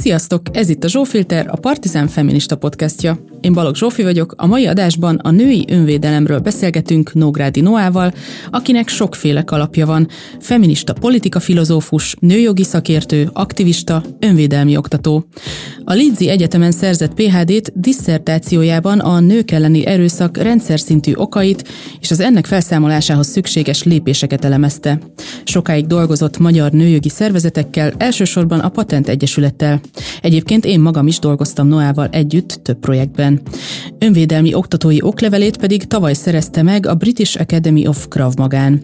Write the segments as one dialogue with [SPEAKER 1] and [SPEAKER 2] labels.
[SPEAKER 1] Sziasztok! Ez itt a Zsófilter, a Partizán Feminista podcastja. Én Balogh Zsófi vagyok, a mai adásban a női önvédelemről beszélgetünk Nógrádi Noával, akinek sokféle kalapja van. Feminista politika filozófus, nőjogi szakértő, aktivista, önvédelmi oktató. A Lidzi Egyetemen szerzett PHD-t disszertációjában a nők elleni erőszak rendszer szintű okait és az ennek felszámolásához szükséges lépéseket elemezte. Sokáig dolgozott magyar nőjogi szervezetekkel, elsősorban a Patent Egyesülettel. Egyébként én magam is dolgoztam Noával együtt több projektben. Önvédelmi oktatói oklevelét pedig tavaly szerezte meg a British Academy of Krav Magán.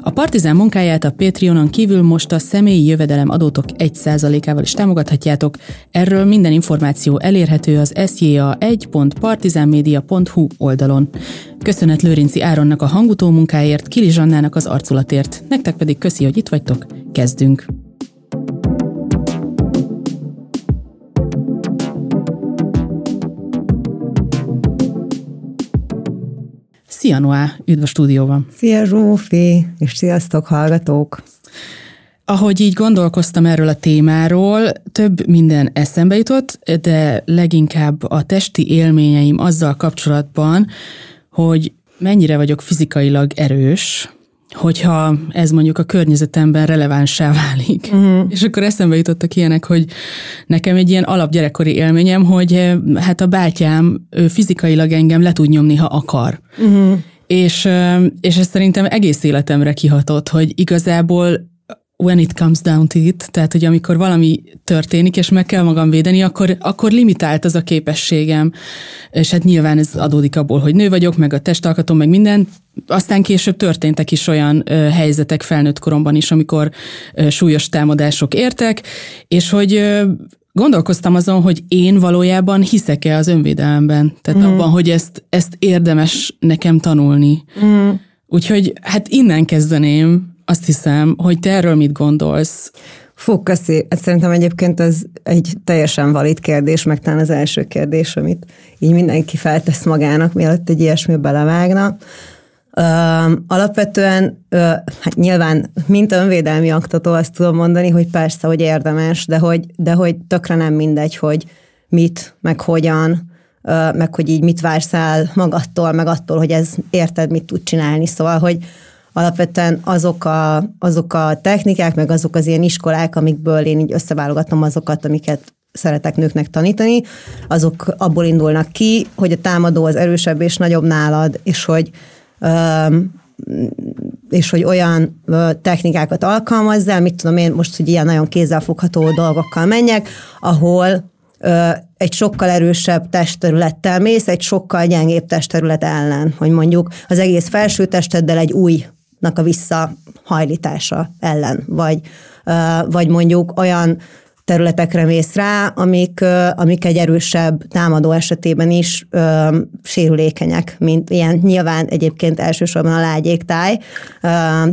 [SPEAKER 1] A partizán munkáját a Patreonon kívül most a személyi jövedelem adótok 1%-ával is támogathatjátok. Erről minden információ elérhető az sja1.partizánmedia.hu oldalon. Köszönet Lőrinci Áronnak a hangutó munkáért, Kili Zsannának az arculatért. Nektek pedig köszi, hogy itt vagytok. Kezdünk! Szia Noá, üdv a stúdióban!
[SPEAKER 2] Szia Zsófi, és sziasztok hallgatók!
[SPEAKER 1] Ahogy így gondolkoztam erről a témáról, több minden eszembe jutott, de leginkább a testi élményeim azzal kapcsolatban, hogy mennyire vagyok fizikailag erős, hogyha ez mondjuk a környezetemben relevánsá válik. Uh-huh. És akkor eszembe jutottak ilyenek, hogy nekem egy ilyen alapgyerekkori élményem, hogy eh, hát a bátyám ő fizikailag engem le tud nyomni, ha akar. Uh-huh. És, eh, és ez szerintem egész életemre kihatott, hogy igazából when it comes down to it, tehát hogy amikor valami történik, és meg kell magam védeni, akkor, akkor limitált az a képességem. És hát nyilván ez adódik abból, hogy nő vagyok, meg a testalkatom, meg minden. Aztán később történtek is olyan ö, helyzetek felnőtt koromban is, amikor ö, súlyos támadások értek, és hogy ö, gondolkoztam azon, hogy én valójában hiszek-e az önvédelemben. Tehát mm. abban, hogy ezt, ezt érdemes nekem tanulni. Mm. Úgyhogy hát innen kezdeném, azt hiszem, hogy te erről mit gondolsz?
[SPEAKER 2] Fú, köszi. Hát szerintem egyébként ez egy teljesen valid kérdés, meg talán az első kérdés, amit így mindenki feltesz magának, mielőtt egy ilyesmi belevágna. Uh, alapvetően, uh, hát nyilván, mint önvédelmi aktató azt tudom mondani, hogy persze, hogy érdemes, de hogy, de hogy tökre nem mindegy, hogy mit, meg hogyan, uh, meg hogy így mit vársz el magadtól, meg attól, hogy ez érted, mit tud csinálni. Szóval, hogy alapvetően azok a, azok a technikák, meg azok az ilyen iskolák, amikből én így összeválogatom azokat, amiket szeretek nőknek tanítani, azok abból indulnak ki, hogy a támadó az erősebb és nagyobb nálad, és hogy és hogy olyan technikákat alkalmazzál, mit tudom én most, hogy ilyen nagyon kézzelfogható dolgokkal menjek, ahol egy sokkal erősebb testterülettel mész, egy sokkal gyengébb testterület ellen, hogy mondjuk az egész felső testeddel egy új a visszahajlítása ellen, vagy, vagy mondjuk olyan területekre mész rá, amik, amik egy erősebb támadó esetében is ö, sérülékenyek, mint ilyen nyilván egyébként elsősorban a lágyéktáj, ö,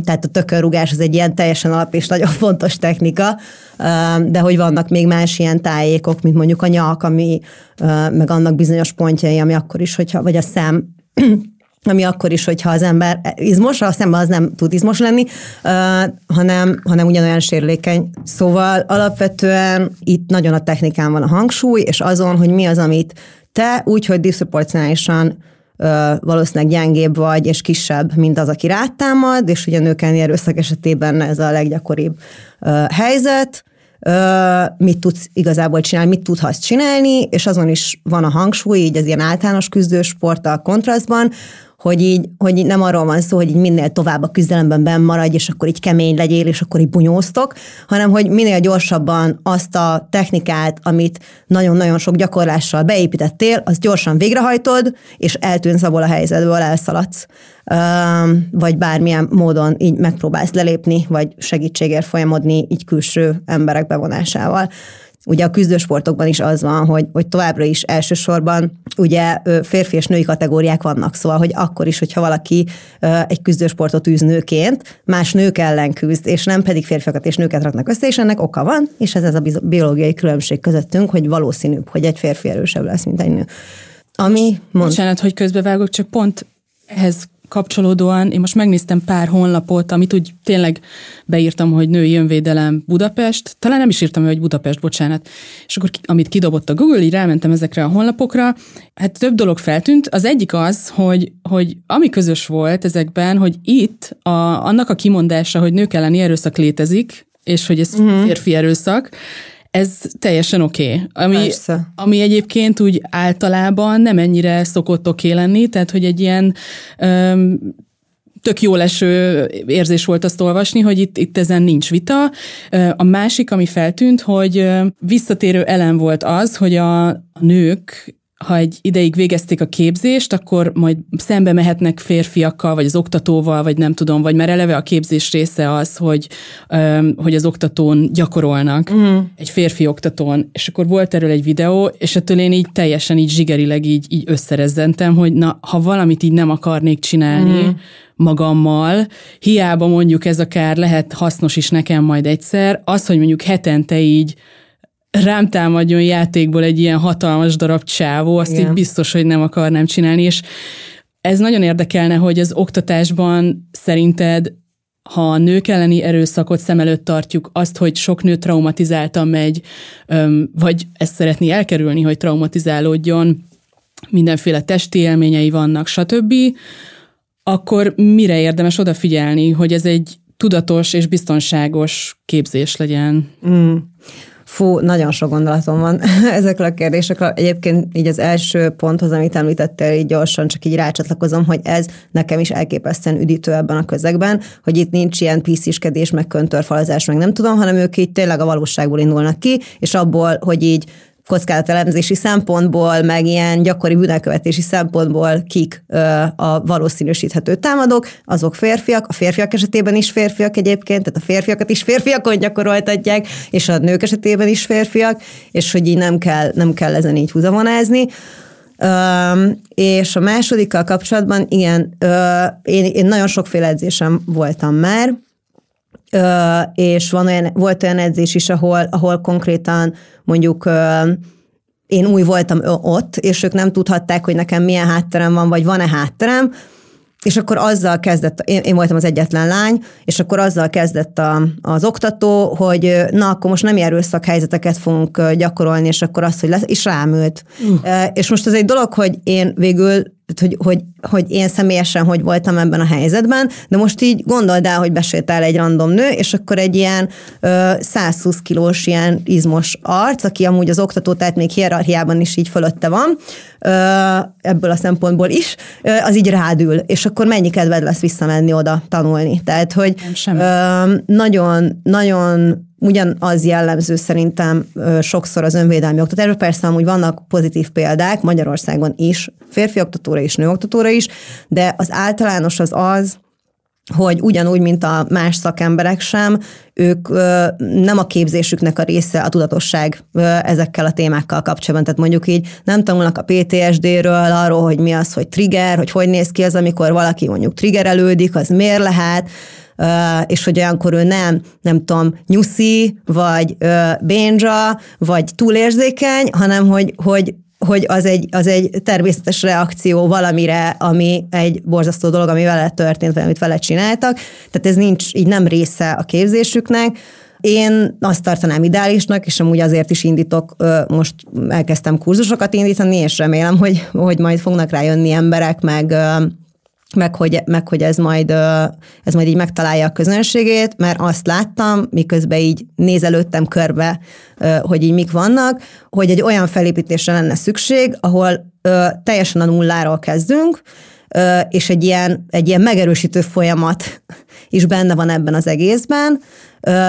[SPEAKER 2] tehát a tökörrugás az egy ilyen teljesen alap és nagyon fontos technika, ö, de hogy vannak még más ilyen tájékok, mint mondjuk a nyak, ami ö, meg annak bizonyos pontjai, ami akkor is, hogyha, vagy a szem, ami akkor is, hogyha az ember izmos, a szemben az nem tud izmos lenni, hanem, hanem ugyanolyan sérülékeny. Szóval alapvetően itt nagyon a technikán van a hangsúly, és azon, hogy mi az, amit te úgy, hogy diszproporcionálisan valószínűleg gyengébb vagy, és kisebb, mint az, aki rátámad, és ugye nők erőszak esetében ez a leggyakoribb helyzet, mit tudsz igazából csinálni, mit tudhatsz csinálni, és azon is van a hangsúly, így az ilyen általános küzdősport a kontrasztban, hogy így, hogy nem arról van szó, hogy így minél tovább a küzdelemben benn maradj, és akkor így kemény legyél, és akkor így bunyóztok, hanem hogy minél gyorsabban azt a technikát, amit nagyon-nagyon sok gyakorlással beépítettél, azt gyorsan végrehajtod, és eltűnsz abból a helyzetből, elszaladsz vagy bármilyen módon így megpróbálsz lelépni, vagy segítségért folyamodni így külső emberek bevonásával. Ugye a küzdősportokban is az van, hogy, hogy továbbra is elsősorban ugye férfi és női kategóriák vannak, szóval, hogy akkor is, hogyha valaki egy küzdősportot űz nőként, más nők ellen küzd, és nem pedig férfiakat és nőket raknak össze, és ennek oka van, és ez ez a biológiai különbség közöttünk, hogy valószínűbb, hogy egy férfi erősebb lesz, mint egy nő. Ami
[SPEAKER 1] mond... Bocsánat, hogy közbevágok, csak pont ehhez kapcsolódóan én most megnéztem pár honlapot, amit úgy tényleg beírtam, hogy női önvédelem Budapest, talán nem is írtam, hogy Budapest, bocsánat, és akkor amit kidobott a Google, így rámentem ezekre a honlapokra, hát több dolog feltűnt. Az egyik az, hogy, hogy ami közös volt ezekben, hogy itt a, annak a kimondása, hogy nők elleni erőszak létezik, és hogy ez uh-huh. férfi erőszak, ez teljesen oké. Okay. Ami, ami egyébként úgy általában nem ennyire szokott oké okay lenni, tehát hogy egy ilyen öm, tök jó leső érzés volt azt olvasni, hogy itt, itt ezen nincs vita. A másik, ami feltűnt, hogy visszatérő elem volt az, hogy a nők ha egy ideig végezték a képzést, akkor majd szembe mehetnek férfiakkal, vagy az oktatóval, vagy nem tudom, vagy már eleve a képzés része az, hogy, hogy az oktatón gyakorolnak, uh-huh. egy férfi oktatón, és akkor volt erről egy videó, és ettől én így teljesen így zsigerileg így, így összerezzentem, hogy na, ha valamit így nem akarnék csinálni, uh-huh magammal, hiába mondjuk ez akár lehet hasznos is nekem majd egyszer, az, hogy mondjuk hetente így rám támadjon játékból egy ilyen hatalmas darab csávó, azt Igen. így biztos, hogy nem akarnám csinálni, és ez nagyon érdekelne, hogy az oktatásban szerinted ha a nők elleni erőszakot szem előtt tartjuk, azt, hogy sok nő traumatizáltan megy, vagy ezt szeretné elkerülni, hogy traumatizálódjon, mindenféle testi élményei vannak, stb., akkor mire érdemes odafigyelni, hogy ez egy tudatos és biztonságos képzés legyen? Mm.
[SPEAKER 2] Fú, nagyon sok gondolatom van ezekről a kérdésekről. Egyébként így az első ponthoz, amit említettél, így gyorsan csak így rácsatlakozom, hogy ez nekem is elképesztően üdítő ebben a közegben, hogy itt nincs ilyen pisziskedés, meg köntörfalazás, meg nem tudom, hanem ők így tényleg a valóságból indulnak ki, és abból, hogy így kockázatelemzési szempontból, meg ilyen gyakori bűnelkövetési szempontból kik a valószínűsíthető támadók, azok férfiak, a férfiak esetében is férfiak egyébként, tehát a férfiakat is férfiakon gyakoroltatják, és a nők esetében is férfiak, és hogy így nem kell, nem kell ezen így húzavonázni. Um, és a másodikkal kapcsolatban, igen, uh, én, én nagyon sokféle edzésem voltam már, és van olyan, volt olyan edzés is, ahol, ahol konkrétan mondjuk én új voltam ott, és ők nem tudhatták, hogy nekem milyen hátterem van, vagy van-e hátterem, és akkor azzal kezdett, én, én voltam az egyetlen lány, és akkor azzal kezdett a, az oktató, hogy na, akkor most nem erőszak helyzeteket fogunk gyakorolni, és akkor azt, hogy lesz, és rámült. Uh. És most az egy dolog, hogy én végül hogy, hogy, hogy én személyesen hogy voltam ebben a helyzetben, de most így gondold el, hogy besétál egy random nő, és akkor egy ilyen ö, 120 kilós ilyen izmos arc, aki amúgy az oktató, tehát még hierarchiában is így fölötte van, ö, ebből a szempontból is, ö, az így rádül, és akkor mennyi kedved lesz visszamenni oda tanulni. Tehát, hogy ö, nagyon, nagyon ugyanaz jellemző szerintem sokszor az önvédelmi oktatásban. Persze amúgy vannak pozitív példák Magyarországon is, férfi oktatóra is, nő oktatóra is, de az általános az az, hogy ugyanúgy, mint a más szakemberek sem, ők ö, nem a képzésüknek a része a tudatosság ö, ezekkel a témákkal kapcsolatban. Tehát mondjuk így nem tanulnak a PTSD-ről, arról, hogy mi az, hogy trigger, hogy hogy néz ki az, amikor valaki mondjuk triggerelődik, az miért lehet, és hogy olyankor ő nem, nem tudom, nyuszi, vagy bénzsa, vagy túlérzékeny, hanem hogy, hogy hogy az egy, az egy természetes reakció valamire, ami egy borzasztó dolog, ami vele történt, vagy amit vele csináltak. Tehát ez nincs, így nem része a képzésüknek. Én azt tartanám ideálisnak, és amúgy azért is indítok, most elkezdtem kurzusokat indítani, és remélem, hogy, hogy majd fognak rájönni emberek, meg meg hogy, meg hogy ez, majd, ez majd így megtalálja a közönségét, mert azt láttam, miközben így nézelődtem körbe, hogy így mik vannak, hogy egy olyan felépítésre lenne szükség, ahol teljesen a nulláról kezdünk, és egy ilyen, egy ilyen megerősítő folyamat is benne van ebben az egészben,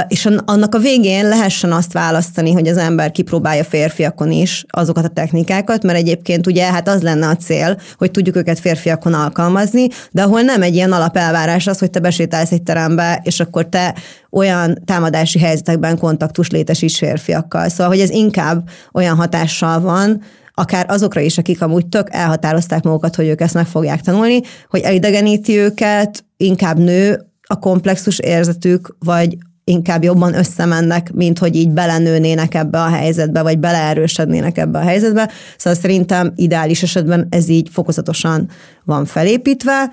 [SPEAKER 2] és annak a végén lehessen azt választani, hogy az ember kipróbálja férfiakon is azokat a technikákat, mert egyébként ugye hát az lenne a cél, hogy tudjuk őket férfiakon alkalmazni, de ahol nem egy ilyen alapelvárás az, hogy te besétálsz egy terembe, és akkor te olyan támadási helyzetekben kontaktus létesíts férfiakkal. Szóval, hogy ez inkább olyan hatással van, akár azokra is, akik amúgy tök elhatározták magukat, hogy ők ezt meg fogják tanulni, hogy elidegeníti őket, inkább nő a komplexus érzetük, vagy inkább jobban összemennek, mint hogy így belenőnének ebbe a helyzetbe, vagy beleerősödnének ebbe a helyzetbe. Szóval szerintem ideális esetben ez így fokozatosan van felépítve.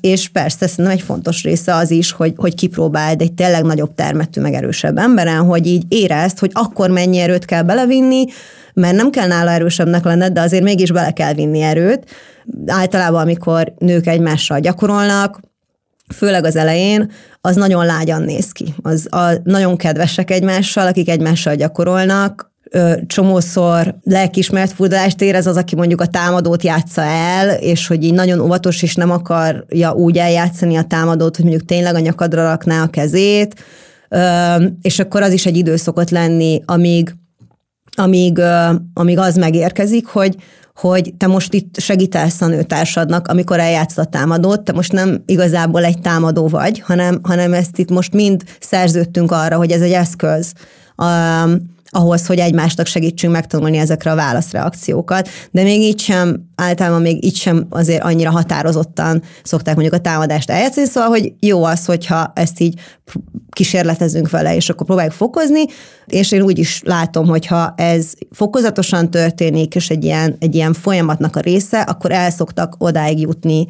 [SPEAKER 2] és persze szerintem egy fontos része az is, hogy, hogy kipróbáld egy tényleg nagyobb termetű, meg erősebb emberen, hogy így érezd, hogy akkor mennyi erőt kell belevinni, mert nem kell nála erősebbnek lenned, de azért mégis bele kell vinni erőt. Általában, amikor nők egymással gyakorolnak, főleg az elején, az nagyon lágyan néz ki. Az a, nagyon kedvesek egymással, akik egymással gyakorolnak, csomószor lelkismert furdalást érez az, aki mondjuk a támadót játsza el, és hogy így nagyon óvatos, és nem akarja úgy eljátszani a támadót, hogy mondjuk tényleg a nyakadra rakná a kezét, és akkor az is egy idő szokott lenni, amíg, amíg, amíg az megérkezik, hogy, hogy te most itt segítesz a nőtársadnak, amikor eljátsz a támadót, te most nem igazából egy támadó vagy, hanem, hanem ezt itt most mind szerződtünk arra, hogy ez egy eszköz ahhoz, hogy egymásnak segítsünk megtanulni ezekre a válaszreakciókat, de még így sem, általában még így sem azért annyira határozottan szokták mondjuk a támadást eljátszani, szóval, hogy jó az, hogyha ezt így kísérletezünk vele, és akkor próbáljuk fokozni, és én úgy is látom, hogyha ez fokozatosan történik, és egy ilyen, egy ilyen folyamatnak a része, akkor el szoktak odáig jutni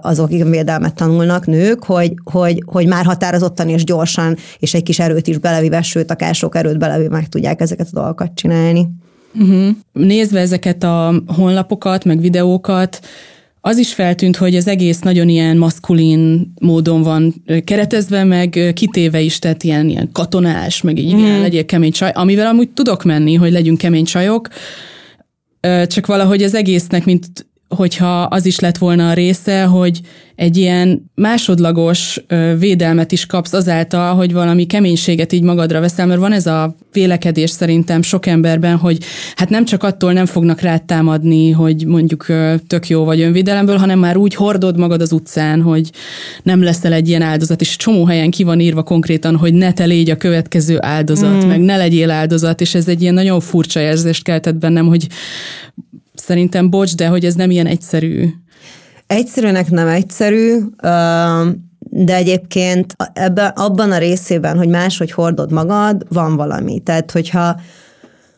[SPEAKER 2] azok, akik védelmet tanulnak, nők, hogy, hogy, hogy már határozottan és gyorsan, és egy kis erőt is belevive, sőt, akár sok erőt belevive meg tudják ezeket a dolgokat csinálni.
[SPEAKER 1] Uh-huh. Nézve ezeket a honlapokat, meg videókat, az is feltűnt, hogy az egész nagyon ilyen maszkulin módon van keretezve, meg kitéve is, tehát ilyen, ilyen katonás, meg így mm. ilyen legyél kemény csaj, amivel amúgy tudok menni, hogy legyünk kemény csajok, csak valahogy az egésznek, mint hogyha az is lett volna a része, hogy egy ilyen másodlagos védelmet is kapsz azáltal, hogy valami keménységet így magadra veszel, mert van ez a vélekedés szerintem sok emberben, hogy hát nem csak attól nem fognak rád támadni, hogy mondjuk tök jó vagy önvédelemből, hanem már úgy hordod magad az utcán, hogy nem leszel egy ilyen áldozat, és csomó helyen ki van írva konkrétan, hogy ne te légy a következő áldozat, mm. meg ne legyél áldozat, és ez egy ilyen nagyon furcsa érzést keltett bennem, hogy szerintem bocs, de hogy ez nem ilyen egyszerű.
[SPEAKER 2] Egyszerűnek nem egyszerű, de egyébként ebben, abban a részében, hogy máshogy hordod magad, van valami. Tehát, hogyha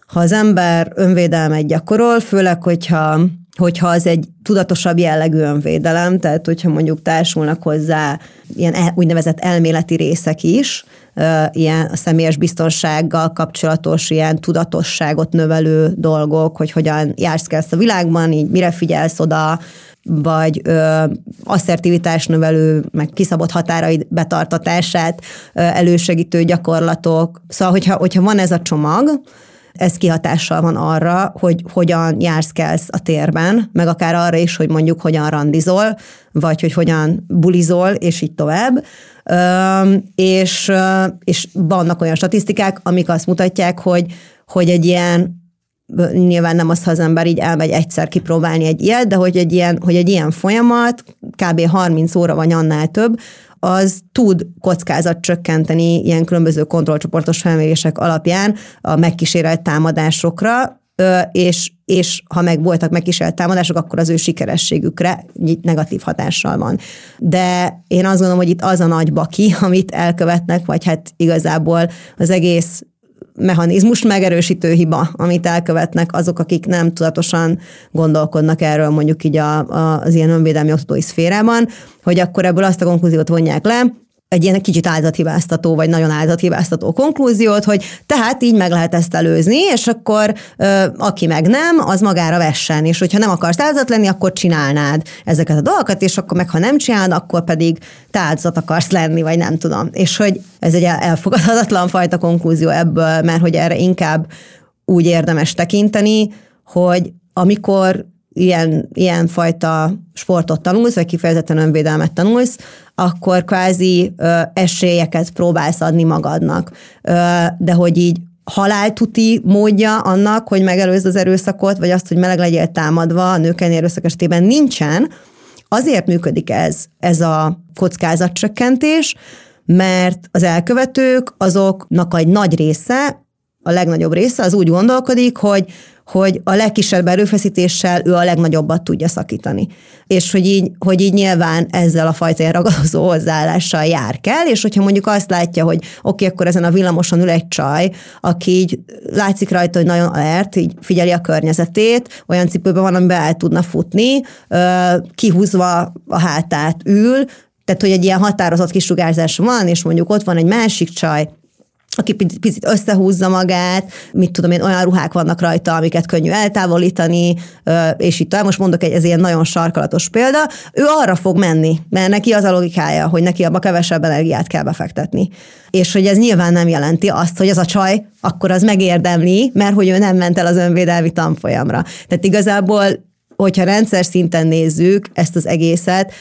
[SPEAKER 2] ha az ember önvédelmet gyakorol, főleg, hogyha hogyha az egy tudatosabb jellegű önvédelem, tehát hogyha mondjuk társulnak hozzá ilyen e, úgynevezett elméleti részek is, ilyen a személyes biztonsággal kapcsolatos, ilyen tudatosságot növelő dolgok, hogy hogyan jársz kell a világban, így mire figyelsz oda, vagy ö, asszertivitás növelő, meg kiszabott határaid betartatását ö, elősegítő gyakorlatok. Szóval, hogyha, hogyha van ez a csomag, ez kihatással van arra, hogy hogyan jársz kelsz a térben, meg akár arra is, hogy mondjuk hogyan randizol, vagy hogy hogyan bulizol, és így tovább. És, és vannak olyan statisztikák, amik azt mutatják, hogy, hogy egy ilyen nyilván nem az, ha az ember így elmegy egyszer kipróbálni egy ilyet, de hogy egy ilyen, hogy egy ilyen folyamat, kb. 30 óra vagy annál több, az tud kockázat csökkenteni ilyen különböző kontrollcsoportos felmérések alapján a megkísérelt támadásokra, és, és ha meg voltak megkísérelt támadások, akkor az ő sikerességükre negatív hatással van. De én azt gondolom, hogy itt az a nagy baki, amit elkövetnek, vagy hát igazából az egész mechanizmust megerősítő hiba, amit elkövetnek azok, akik nem tudatosan gondolkodnak erről mondjuk így a, a, az ilyen önvédelmi oktatói szférában, hogy akkor ebből azt a konklúziót vonják le, egy ilyen kicsit áldathibáztató, vagy nagyon áldathibáztató konklúziót, hogy tehát így meg lehet ezt előzni, és akkor ö, aki meg nem, az magára vessen, és hogyha nem akarsz áldozat lenni, akkor csinálnád ezeket a dolgokat, és akkor meg ha nem csinálod, akkor pedig te áldozat akarsz lenni, vagy nem tudom. És hogy ez egy elfogadhatatlan fajta konklúzió ebből, mert hogy erre inkább úgy érdemes tekinteni, hogy amikor ilyen, ilyen fajta sportot tanulsz, vagy kifejezetten önvédelmet tanulsz, akkor kvázi ö, esélyeket próbálsz adni magadnak. Ö, de hogy így haláltuti módja annak, hogy megelőzd az erőszakot, vagy azt, hogy meleg legyél támadva a nők erőszak esetében nincsen, azért működik ez, ez a kockázatcsökkentés, mert az elkövetők azoknak egy nagy része, a legnagyobb része az úgy gondolkodik, hogy hogy a legkisebb erőfeszítéssel ő a legnagyobbat tudja szakítani. És hogy így, hogy így nyilván ezzel a fajta ilyen ragadozó hozzáállással jár kell, és hogyha mondjuk azt látja, hogy oké, okay, akkor ezen a villamoson ül egy csaj, aki így látszik rajta, hogy nagyon alert, így figyeli a környezetét, olyan cipőben van, amiben el tudna futni, kihúzva a hátát ül, tehát, hogy egy ilyen határozott kisugárzás van, és mondjuk ott van egy másik csaj, aki picit összehúzza magát, mit tudom én, olyan ruhák vannak rajta, amiket könnyű eltávolítani, és itt most mondok egy ez ilyen nagyon sarkalatos példa, ő arra fog menni, mert neki az a logikája, hogy neki abba kevesebb energiát kell befektetni. És hogy ez nyilván nem jelenti azt, hogy az a csaj akkor az megérdemli, mert hogy ő nem ment el az önvédelmi tanfolyamra. Tehát igazából, hogyha rendszer szinten nézzük ezt az egészet,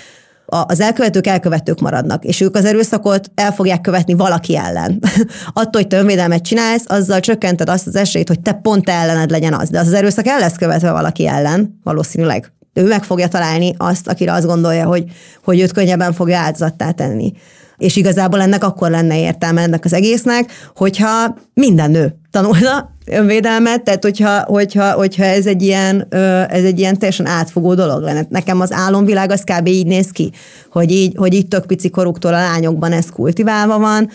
[SPEAKER 2] az elkövetők elkövetők maradnak, és ők az erőszakot el fogják követni valaki ellen. Attól, hogy te önvédelmet csinálsz, azzal csökkented azt az esélyt, hogy te pont ellened legyen az. De az, az erőszak el lesz követve valaki ellen, valószínűleg. Ő meg fogja találni azt, akire azt gondolja, hogy, hogy őt könnyebben fogja áldozattá tenni. És igazából ennek akkor lenne értelme ennek az egésznek, hogyha minden nő tanulna önvédelmet, tehát hogyha, hogyha, hogyha ez, egy ilyen, ez egy ilyen teljesen átfogó dolog lenne. Nekem az álomvilág az kb. így néz ki, hogy így, hogy így tök pici koruktól a lányokban ez kultiválva van,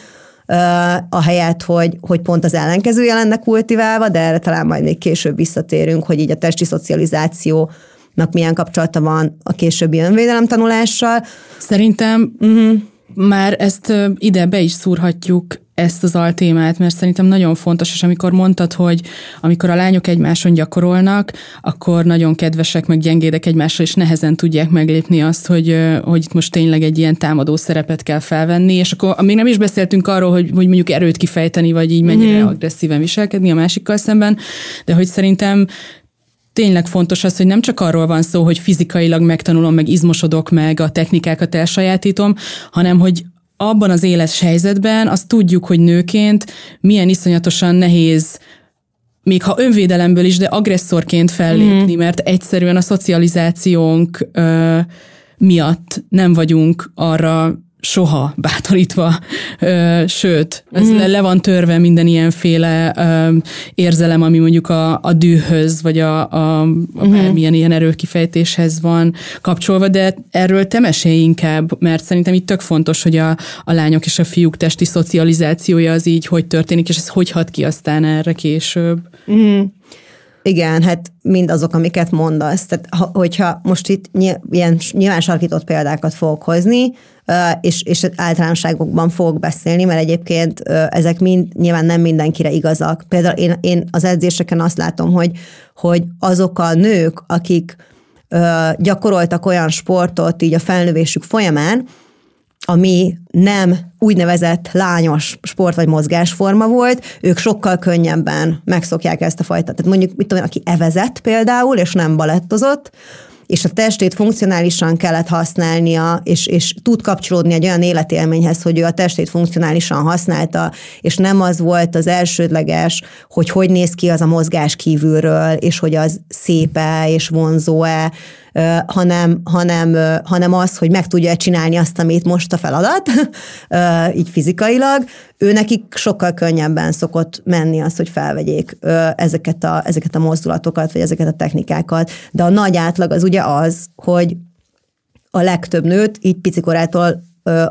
[SPEAKER 2] ahelyett, hogy, hogy pont az ellenkezője lenne kultiválva, de erre talán majd még később visszatérünk, hogy így a testi szocializáció milyen kapcsolata van a későbbi önvédelem tanulással.
[SPEAKER 1] Szerintem uh-huh már ezt ide be is szúrhatjuk ezt az altémát, mert szerintem nagyon fontos, és amikor mondtad, hogy amikor a lányok egymáson gyakorolnak, akkor nagyon kedvesek, meg gyengédek egymással, és nehezen tudják meglépni azt, hogy, hogy itt most tényleg egy ilyen támadó szerepet kell felvenni, és akkor még nem is beszéltünk arról, hogy, hogy mondjuk erőt kifejteni, vagy így mennyire mm. agresszíven viselkedni a másikkal szemben, de hogy szerintem tényleg fontos az, hogy nem csak arról van szó, hogy fizikailag megtanulom, meg izmosodok meg, a technikákat elsajátítom, hanem hogy abban az éles helyzetben azt tudjuk, hogy nőként milyen iszonyatosan nehéz még ha önvédelemből is, de agresszorként fellépni, mm. mert egyszerűen a szocializációnk ö, miatt nem vagyunk arra soha bátorítva, ö, sőt, ez mm. le, van törve minden ilyenféle ö, érzelem, ami mondjuk a, a dühöz, vagy a, a, a mm. bármilyen ilyen erőkifejtéshez van kapcsolva, de erről te mesélj inkább, mert szerintem itt tök fontos, hogy a, a lányok és a fiúk testi szocializációja az így hogy történik, és ez hogy hat ki aztán erre később.
[SPEAKER 2] Mm. Igen, hát mind azok, amiket mondasz. Tehát, hogyha most itt ilyen nyilván sarkított példákat fogok hozni, és, és általánosságokban fogok beszélni, mert egyébként ezek mind nyilván nem mindenkire igazak. Például én, én az edzéseken azt látom, hogy, hogy azok a nők, akik gyakoroltak olyan sportot így a felnövésük folyamán, ami nem úgynevezett lányos sport vagy mozgásforma volt, ők sokkal könnyebben megszokják ezt a fajta. Tehát mondjuk, mit tudom, aki evezett például, és nem balettozott, és a testét funkcionálisan kellett használnia, és, és tud kapcsolódni egy olyan életélményhez, hogy ő a testét funkcionálisan használta, és nem az volt az elsődleges, hogy hogy néz ki az a mozgás kívülről, és hogy az szépe és vonzó-e, hanem, hanem, hanem az, hogy meg tudja csinálni azt, amit most a feladat, így fizikailag, ő nekik sokkal könnyebben szokott menni az, hogy felvegyék ezeket a, ezeket a mozdulatokat, vagy ezeket a technikákat, de a nagy átlag az ugye az, hogy a legtöbb nőt így picikorától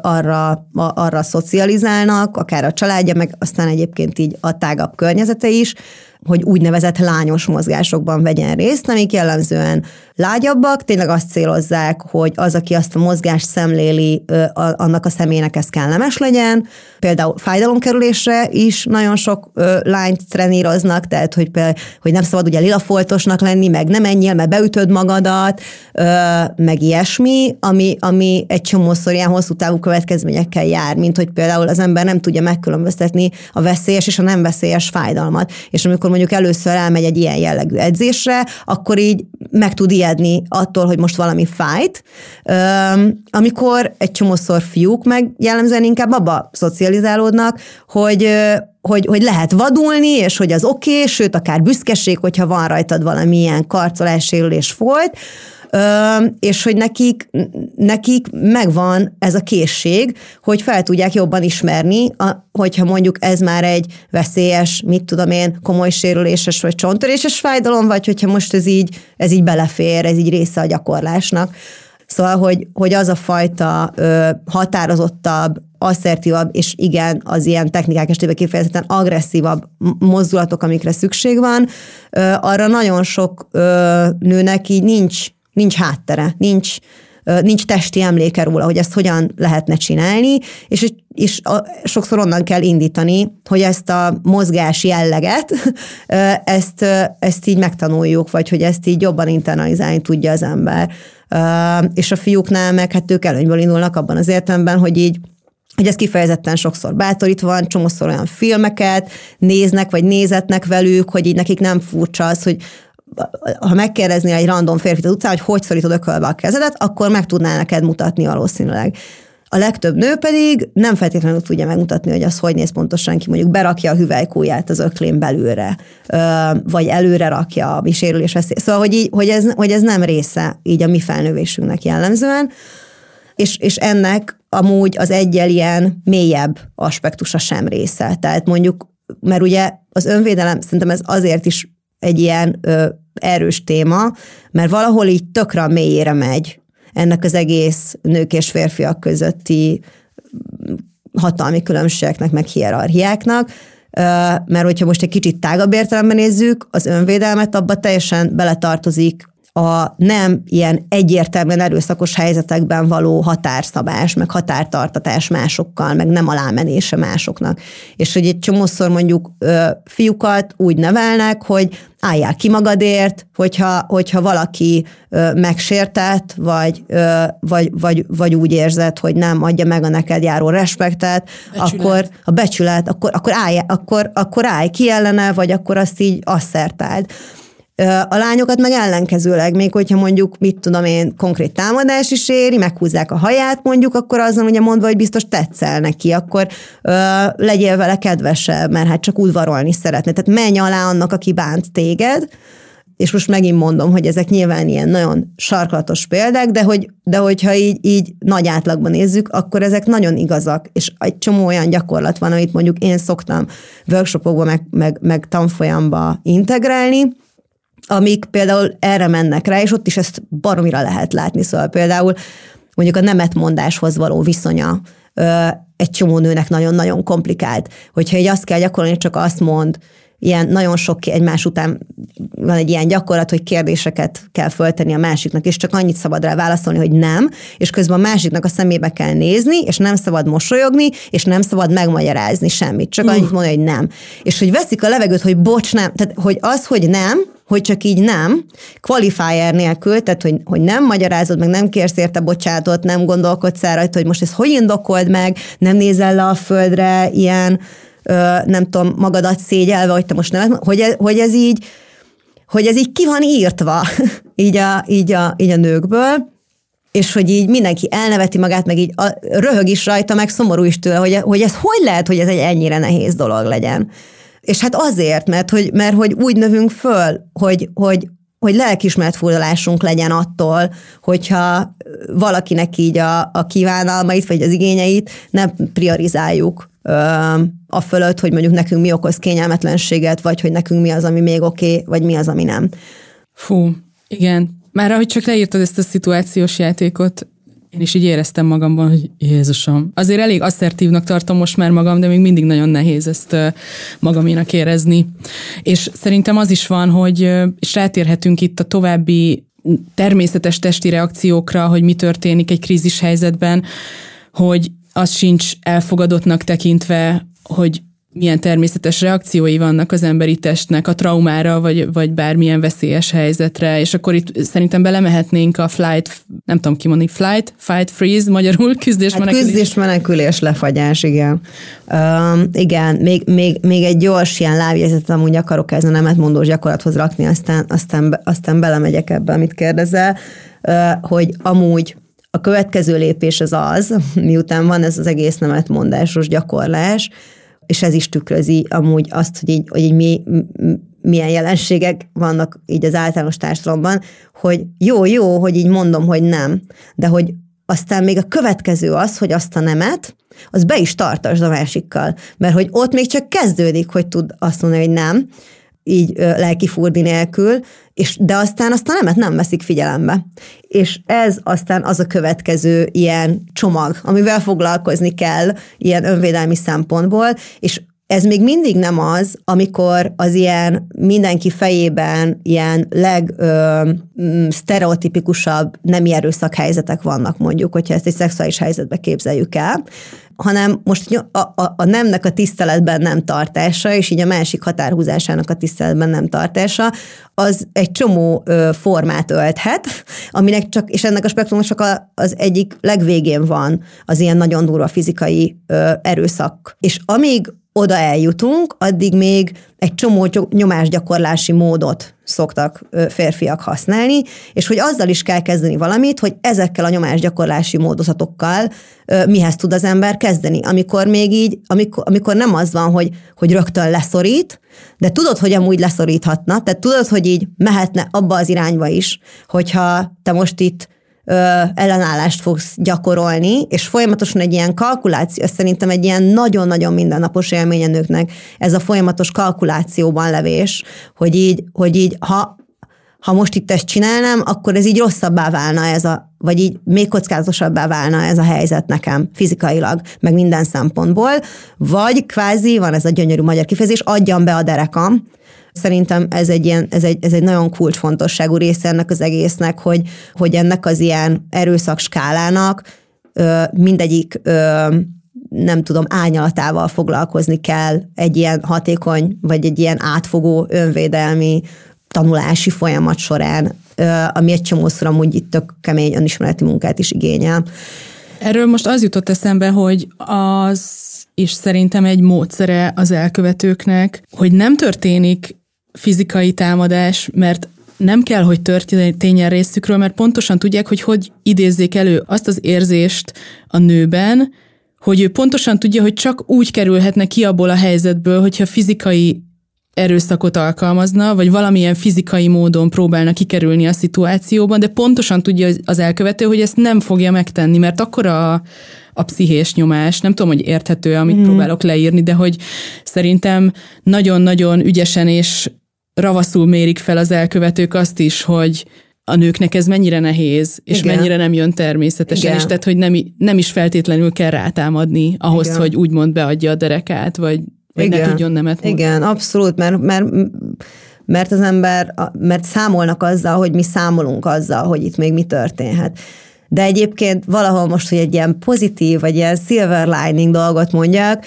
[SPEAKER 2] arra, arra szocializálnak, akár a családja, meg aztán egyébként így a tágabb környezete is, hogy úgynevezett lányos mozgásokban vegyen részt, amik jellemzően lágyabbak, tényleg azt célozzák, hogy az, aki azt a mozgást szemléli, annak a személynek ez kellemes legyen. Például fájdalomkerülésre is nagyon sok lányt treníroznak, tehát hogy, például, hogy nem szabad ugye lilafoltosnak lenni, meg nem menjél, mert beütöd magadat, meg ilyesmi, ami, ami egy csomószor ilyen hosszú távú következményekkel jár, mint hogy például az ember nem tudja megkülönböztetni a veszélyes és a nem veszélyes fájdalmat. És amikor mondjuk először elmegy egy ilyen jellegű edzésre, akkor így meg tud ijedni attól, hogy most valami fájt, amikor egy csomószor fiúk meg jellemzően inkább abba szocializálódnak, hogy hogy, hogy lehet vadulni, és hogy az oké, okay, sőt, akár büszkeség, hogyha van rajtad valamilyen karcolás, volt, és hogy nekik, nekik megvan ez a készség, hogy fel tudják jobban ismerni, hogyha mondjuk ez már egy veszélyes, mit tudom én, komoly sérüléses vagy csontöréses fájdalom, vagy hogyha most ez így, ez így belefér, ez így része a gyakorlásnak. Szóval, hogy, hogy az a fajta ö, határozottabb, asszertívabb, és igen, az ilyen technikák esetében kifejezetten agresszívabb mozdulatok, amikre szükség van, arra nagyon sok nőnek így nincs nincs háttere, nincs, nincs testi emléke róla, hogy ezt hogyan lehetne csinálni, és, és sokszor onnan kell indítani, hogy ezt a mozgás jelleget, ezt, ezt így megtanuljuk, vagy hogy ezt így jobban internalizálni tudja az ember. És a fiúknál meg hát ők előnyből indulnak abban az értelemben, hogy így hogy ez kifejezetten sokszor bátorítva van, csomószor olyan filmeket néznek, vagy nézetnek velük, hogy így nekik nem furcsa az, hogy ha megkérdezni egy random férfit az utcán, hogy hogy szorítod ökölbe a kezedet, akkor meg tudná neked mutatni valószínűleg. A legtöbb nő pedig nem feltétlenül tudja megmutatni, hogy az hogy néz pontosan ki, mondjuk berakja a hüvelykúját az öklén belülre, vagy előre rakja a sérülés veszély. Szóval, hogy, így, hogy, ez, hogy ez nem része így a mi felnövésünknek jellemzően, és, és ennek amúgy az egyel ilyen mélyebb aspektusa sem része. Tehát mondjuk, mert ugye az önvédelem, szerintem ez azért is egy ilyen ö, erős téma, mert valahol így tökre a mélyére megy ennek az egész nők és férfiak közötti hatalmi különbségeknek, meg hierarchiáknak, mert hogyha most egy kicsit tágabb értelemben nézzük, az önvédelmet abba teljesen beletartozik a nem ilyen egyértelműen erőszakos helyzetekben való határszabás, meg határtartatás másokkal, meg nem alámenése másoknak. És hogy egy csomószor mondjuk ö, fiúkat úgy nevelnek, hogy álljál ki magadért, hogyha, hogyha valaki ö, megsértett, vagy, ö, vagy, vagy, vagy úgy érzed, hogy nem adja meg a neked járó respektet, becsület. akkor a becsület, akkor, akkor, állj, akkor, akkor állj ki ellene, vagy akkor azt így asszertáld. A lányokat meg ellenkezőleg, még hogyha mondjuk, mit tudom én, konkrét támadás is éri, meghúzzák a haját mondjuk, akkor azon ugye mondva, hogy biztos tetszel neki, akkor ö, legyél vele kedvesebb, mert hát csak udvarolni szeretne. Tehát menj alá annak, aki bánt téged, és most megint mondom, hogy ezek nyilván ilyen nagyon sarkalatos példák, de, hogy, de hogyha így, így nagy átlagban nézzük, akkor ezek nagyon igazak, és egy csomó olyan gyakorlat van, amit mondjuk én szoktam workshopokba, meg, meg, meg tanfolyamba integrálni, amik például erre mennek rá, és ott is ezt baromira lehet látni. Szóval például mondjuk a nemetmondáshoz való viszonya egy csomó nőnek nagyon-nagyon komplikált. Hogyha egy azt kell gyakorolni, csak azt mond, ilyen nagyon sok egymás után van egy ilyen gyakorlat, hogy kérdéseket kell föltenni a másiknak, és csak annyit szabad rá válaszolni, hogy nem, és közben a másiknak a szemébe kell nézni, és nem szabad mosolyogni, és nem szabad megmagyarázni semmit, csak annyit mondani, hogy nem. És hogy veszik a levegőt, hogy bocs, nem, tehát hogy az, hogy nem, hogy csak így nem, qualifier nélkül, tehát hogy, hogy nem magyarázod meg, nem kérsz érte bocsánatot, nem gondolkodsz el rajta, hogy most ezt hogy indokold meg, nem nézel le a földre ilyen, ö, nem tudom, magadat szégyelve, hogy te most nem, hogy, ez, hogy ez így, hogy ez így ki van írtva, így a, így a, így a nőkből, és hogy így mindenki elneveti magát, meg így a, röhög is rajta, meg szomorú is tőle, hogy, hogy ez hogy lehet, hogy ez egy ennyire nehéz dolog legyen. És hát azért, mert hogy, mert hogy úgy növünk föl, hogy, hogy, hogy lelkismert furdalásunk legyen attól, hogyha valakinek így a, a kívánalmait, vagy az igényeit nem priorizáljuk ö, a fölött, hogy mondjuk nekünk mi okoz kényelmetlenséget, vagy hogy nekünk mi az, ami még oké, okay, vagy mi az, ami nem.
[SPEAKER 1] Fú, igen. Már ahogy csak leírtad ezt a szituációs játékot, én is így éreztem magamban, hogy Jézusom. Azért elég asszertívnak tartom most már magam, de még mindig nagyon nehéz ezt magaménak érezni. És szerintem az is van, hogy, és rátérhetünk itt a további természetes testi reakciókra, hogy mi történik egy krízis helyzetben, hogy az sincs elfogadottnak tekintve, hogy milyen természetes reakciói vannak az emberi testnek a traumára, vagy, vagy bármilyen veszélyes helyzetre, és akkor itt szerintem belemehetnénk a flight, nem tudom kimondani, flight, fight, freeze, magyarul küzdés, hát
[SPEAKER 2] menekülés. küzdés, menekülés, lefagyás, igen. Um, igen, még, még, még egy gyors ilyen lábjegyzetet amúgy akarok ez a nemet mondós gyakorlathoz rakni, aztán, aztán, aztán belemegyek ebbe, amit kérdezel, uh, hogy amúgy a következő lépés az az, miután van ez az egész nemetmondásos gyakorlás, és ez is tükrözi amúgy azt, hogy így, hogy így mi, milyen jelenségek vannak így az általános társadalomban, hogy jó, jó, hogy így mondom, hogy nem, de hogy aztán még a következő az, hogy azt a nemet, az be is tartasd a másikkal. Mert hogy ott még csak kezdődik, hogy tud azt mondani, hogy nem, így lelki furdi nélkül, és, de aztán azt a nemet nem veszik figyelembe. És ez aztán az a következő ilyen csomag, amivel foglalkozni kell ilyen önvédelmi szempontból, és ez még mindig nem az, amikor az ilyen mindenki fejében ilyen leg ö, sztereotipikusabb nemi erőszak helyzetek vannak mondjuk, hogyha ezt egy szexuális helyzetbe képzeljük el, hanem most a, a, a nemnek a tiszteletben nem tartása, és így a másik határhúzásának a tiszteletben nem tartása, az egy csomó ö, formát ölthet, aminek csak, és ennek a spektrumnak csak a, az egyik legvégén van az ilyen nagyon durva fizikai ö, erőszak. És amíg oda eljutunk, addig még egy csomó nyomásgyakorlási módot szoktak férfiak használni, és hogy azzal is kell kezdeni valamit, hogy ezekkel a nyomásgyakorlási módozatokkal mihez tud az ember kezdeni. Amikor még így, amikor, amikor nem az van, hogy, hogy rögtön leszorít, de tudod, hogy amúgy leszoríthatna, tehát tudod, hogy így mehetne abba az irányba is, hogyha te most itt ö, ellenállást fogsz gyakorolni, és folyamatosan egy ilyen kalkuláció, szerintem egy ilyen nagyon-nagyon mindennapos élmény a nőknek, ez a folyamatos kalkulációban levés, hogy így, hogy így ha, ha most itt ezt csinálnám, akkor ez így rosszabbá válna ez a, vagy így még kockázatosabbá válna ez a helyzet nekem fizikailag, meg minden szempontból, vagy kvázi, van ez a gyönyörű magyar kifejezés, adjam be a derekam, Szerintem ez egy, ilyen, ez egy, ez egy nagyon kulcsfontosságú része ennek az egésznek, hogy, hogy ennek az ilyen erőszak skálának ö, mindegyik ö, nem tudom, ányaltával foglalkozni kell egy ilyen hatékony, vagy egy ilyen átfogó önvédelmi tanulási folyamat során, ami egy csomószor amúgy itt tök kemény önismereti munkát is igényel.
[SPEAKER 1] Erről most az jutott eszembe, hogy az is szerintem egy módszere az elkövetőknek, hogy nem történik fizikai támadás, mert nem kell, hogy történjen részükről, mert pontosan tudják, hogy hogy idézzék elő azt az érzést a nőben, hogy ő pontosan tudja, hogy csak úgy kerülhetne ki abból a helyzetből, hogyha fizikai erőszakot alkalmazna, vagy valamilyen fizikai módon próbálna kikerülni a szituációban, de pontosan tudja az elkövető, hogy ezt nem fogja megtenni, mert akkor a, a pszichés nyomás, nem tudom, hogy érthető, amit mm. próbálok leírni, de hogy szerintem nagyon-nagyon ügyesen és ravaszul mérik fel az elkövetők azt is, hogy a nőknek ez mennyire nehéz, és Igen. mennyire nem jön természetesen, Igen. és tehát, hogy nem, nem is feltétlenül kell rátámadni ahhoz, Igen. hogy úgymond beadja a derekát, vagy, vagy Igen. ne tudjon nemet
[SPEAKER 2] mondani. Igen, abszolút, mert, mert mert az ember, mert számolnak azzal, hogy mi számolunk azzal, hogy itt még mi történhet. De egyébként valahol most, hogy egy ilyen pozitív, vagy ilyen silver lining dolgot mondjak,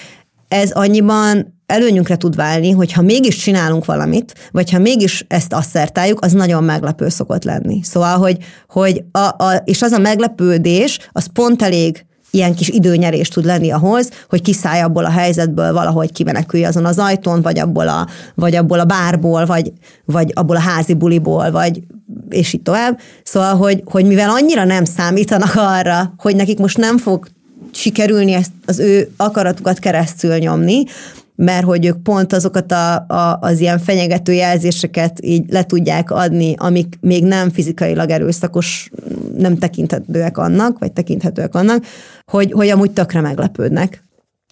[SPEAKER 2] ez annyiban előnyünkre tud válni, hogy ha mégis csinálunk valamit, vagy ha mégis ezt asszertáljuk, az nagyon meglepő szokott lenni. Szóval, hogy, hogy a, a, és az a meglepődés, az pont elég ilyen kis időnyerés tud lenni ahhoz, hogy kiszállj abból a helyzetből valahogy kimenekülj azon az ajtón, vagy abból a, vagy abból a bárból, vagy, vagy abból a házi buliból, vagy és így tovább. Szóval, hogy, hogy mivel annyira nem számítanak arra, hogy nekik most nem fog sikerülni ezt az ő akaratukat keresztül nyomni, mert hogy ők pont azokat a, a, az ilyen fenyegető jelzéseket így le tudják adni, amik még nem fizikailag erőszakos, nem tekinthetőek annak, vagy tekinthetőek annak, hogy, hogy amúgy tökre meglepődnek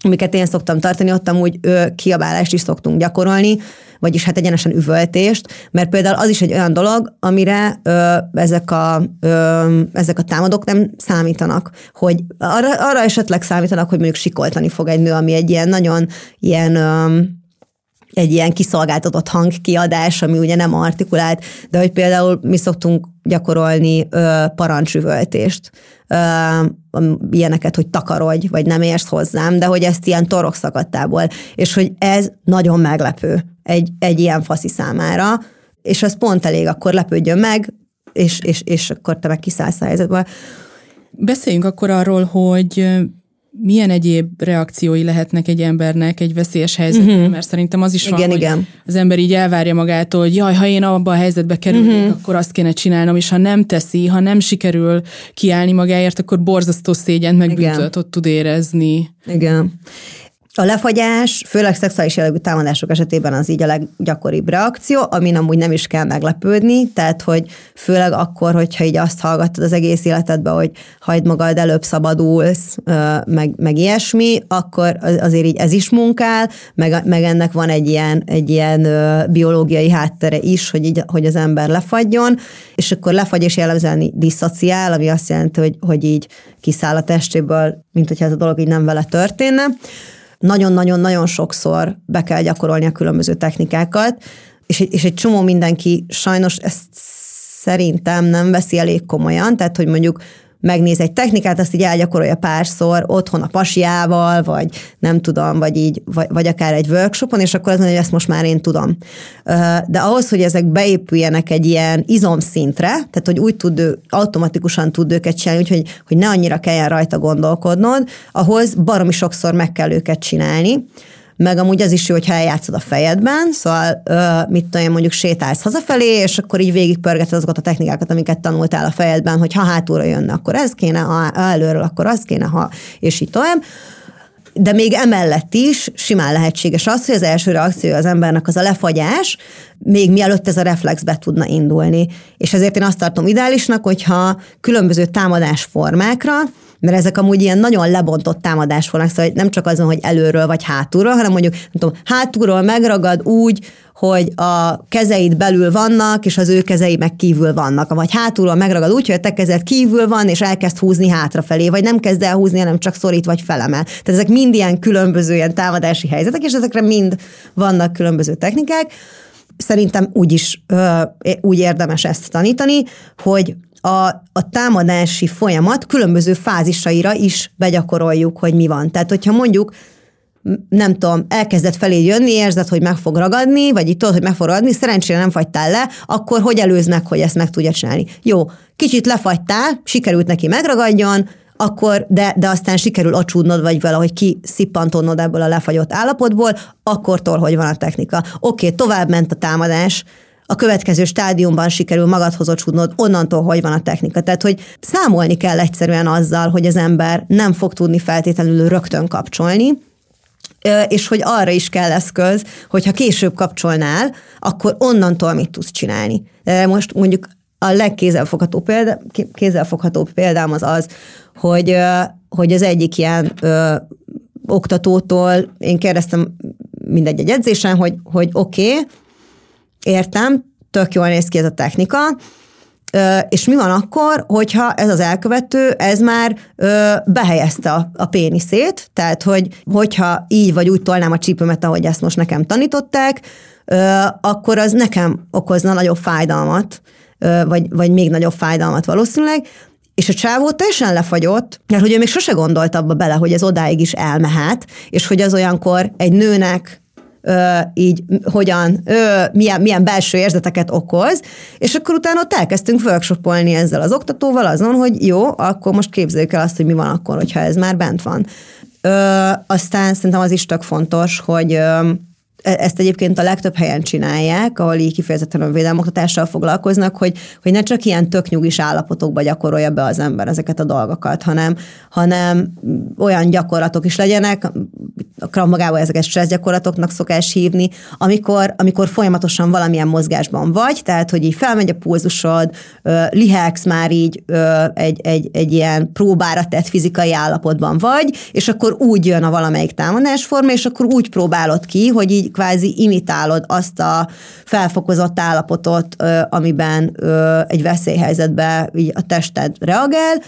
[SPEAKER 2] amiket én szoktam tartani, ott amúgy ö, kiabálást is szoktunk gyakorolni, vagyis hát egyenesen üvöltést, mert például az is egy olyan dolog, amire ö, ezek, a, ö, ezek a támadók nem számítanak, hogy arra, arra esetleg számítanak, hogy mondjuk sikoltani fog egy nő, ami egy ilyen nagyon ilyen ö, egy ilyen kiszolgáltatott hangkiadás, ami ugye nem artikulált, de hogy például mi szoktunk gyakorolni ö, parancsüvöltést, ö, ilyeneket, hogy takarodj, vagy nem érsz hozzám, de hogy ezt ilyen torok szakadtából, és hogy ez nagyon meglepő egy, egy ilyen faszi számára, és az pont elég, akkor lepődjön meg, és, és, és akkor te meg kiszállsz a helyzetből.
[SPEAKER 1] Beszéljünk akkor arról, hogy milyen egyéb reakciói lehetnek egy embernek egy veszélyes helyzetben, uh-huh. mert szerintem az is igen, van, igen. hogy az ember így elvárja magától, hogy jaj, ha én abba a helyzetbe kerülnék, uh-huh. akkor azt kéne csinálnom, és ha nem teszi, ha nem sikerül kiállni magáért, akkor borzasztó szégyent meg büntetet tud érezni.
[SPEAKER 2] Igen. A lefagyás, főleg szexuális jellegű támadások esetében az így a leggyakoribb reakció, amin amúgy nem is kell meglepődni, tehát hogy főleg akkor, hogyha így azt hallgattad az egész életedben, hogy hagyd magad, előbb szabadulsz, meg, meg ilyesmi, akkor azért így ez is munkál, meg, meg ennek van egy ilyen, egy ilyen biológiai háttere is, hogy, így, hogy az ember lefagyjon, és akkor lefagy és jellemzően diszociál, ami azt jelenti, hogy, hogy így kiszáll a testéből, mint hogyha ez a dolog így nem vele történne nagyon-nagyon-nagyon sokszor be kell gyakorolni a különböző technikákat, és, és egy csomó mindenki sajnos ezt szerintem nem veszi elég komolyan, tehát hogy mondjuk megnéz egy technikát, azt így elgyakorolja párszor otthon a pasiával, vagy nem tudom, vagy így, vagy, vagy akár egy workshopon, és akkor az mondja, hogy ezt most már én tudom. De ahhoz, hogy ezek beépüljenek egy ilyen izomszintre, tehát hogy úgy tud, automatikusan tud őket csinálni, úgyhogy hogy ne annyira kelljen rajta gondolkodnod, ahhoz baromi sokszor meg kell őket csinálni meg amúgy az is jó, hogyha eljátszod a fejedben, szóval mit tudom, mondjuk sétálsz hazafelé, és akkor így végigpörgeted azokat a technikákat, amiket tanultál a fejedben, hogy ha hátulra jönne, akkor ez kéne, ha előről, akkor az kéne, ha, és így tovább. De még emellett is simán lehetséges az, hogy az első reakció az embernek az a lefagyás, még mielőtt ez a reflex be tudna indulni. És ezért én azt tartom ideálisnak, hogyha különböző támadásformákra mert ezek amúgy ilyen nagyon lebontott támadás volna, szóval nem csak azon, hogy előről vagy hátulról, hanem mondjuk nem tudom, hátulról megragad úgy, hogy a kezeid belül vannak, és az ő kezei meg kívül vannak. Vagy hátulról megragad úgy, hogy a te kezed kívül van, és elkezd húzni hátrafelé, vagy nem kezd el húzni, hanem csak szorít vagy felemel. Tehát ezek mind ilyen különböző ilyen támadási helyzetek, és ezekre mind vannak különböző technikák. Szerintem úgy is úgy érdemes ezt tanítani, hogy a, a támadási folyamat különböző fázisaira is begyakoroljuk, hogy mi van. Tehát, hogyha mondjuk nem tudom, elkezdett felé jönni, érzed, hogy meg fog ragadni, vagy itt tudod, hogy meg fog ragadni, szerencsére nem fagytál le, akkor hogy előznek, hogy ezt meg tudja csinálni? Jó, kicsit lefagytál, sikerült neki megragadjon, akkor, de, de aztán sikerül acsúdnod, vagy valahogy kiszippantonod ebből a lefagyott állapotból, akkortól, hogy van a technika. Oké, tovább ment a támadás, a következő stádiumban sikerül magadhoz ocsúdnod, onnantól, hogy van a technika. Tehát, hogy számolni kell egyszerűen azzal, hogy az ember nem fog tudni feltétlenül rögtön kapcsolni, és hogy arra is kell eszköz, hogyha később kapcsolnál, akkor onnantól mit tudsz csinálni. Most mondjuk a legkézzelfogható példa, kézzelfoghatóbb példám az az, hogy, hogy az egyik ilyen ö, oktatótól én kérdeztem mindegy egy edzésen, hogy, hogy oké, okay, értem, tök jól néz ki ez a technika, és mi van akkor, hogyha ez az elkövető, ez már behelyezte a, a péniszét, tehát hogy, hogyha így vagy úgy tolnám a csípőmet, ahogy ezt most nekem tanították, akkor az nekem okozna nagyobb fájdalmat, vagy, vagy még nagyobb fájdalmat valószínűleg, és a csávó teljesen lefagyott, mert hogy ő még sose gondolt abba bele, hogy ez odáig is elmehet, és hogy az olyankor egy nőnek ö, így hogyan, ö, milyen, milyen belső érzeteket okoz, és akkor utána ott elkezdtünk workshopolni ezzel az oktatóval azon, hogy jó, akkor most képzeljük el azt, hogy mi van akkor, hogyha ez már bent van. Ö, aztán szerintem az is tök fontos, hogy ö, ezt egyébként a legtöbb helyen csinálják, ahol így kifejezetten a védelmoktatással foglalkoznak, hogy, hogy ne csak ilyen tök nyugis állapotokba gyakorolja be az ember ezeket a dolgokat, hanem, hanem olyan gyakorlatok is legyenek, a magában ezeket stressz gyakorlatoknak szokás hívni, amikor, amikor folyamatosan valamilyen mozgásban vagy, tehát hogy így felmegy a pulzusod, lihegsz már így egy, egy, egy ilyen próbára tett fizikai állapotban vagy, és akkor úgy jön a valamelyik támadásforma, és akkor úgy próbálod ki, hogy így kvázi imitálod azt a felfokozott állapotot, amiben egy veszélyhelyzetben így a tested reagál,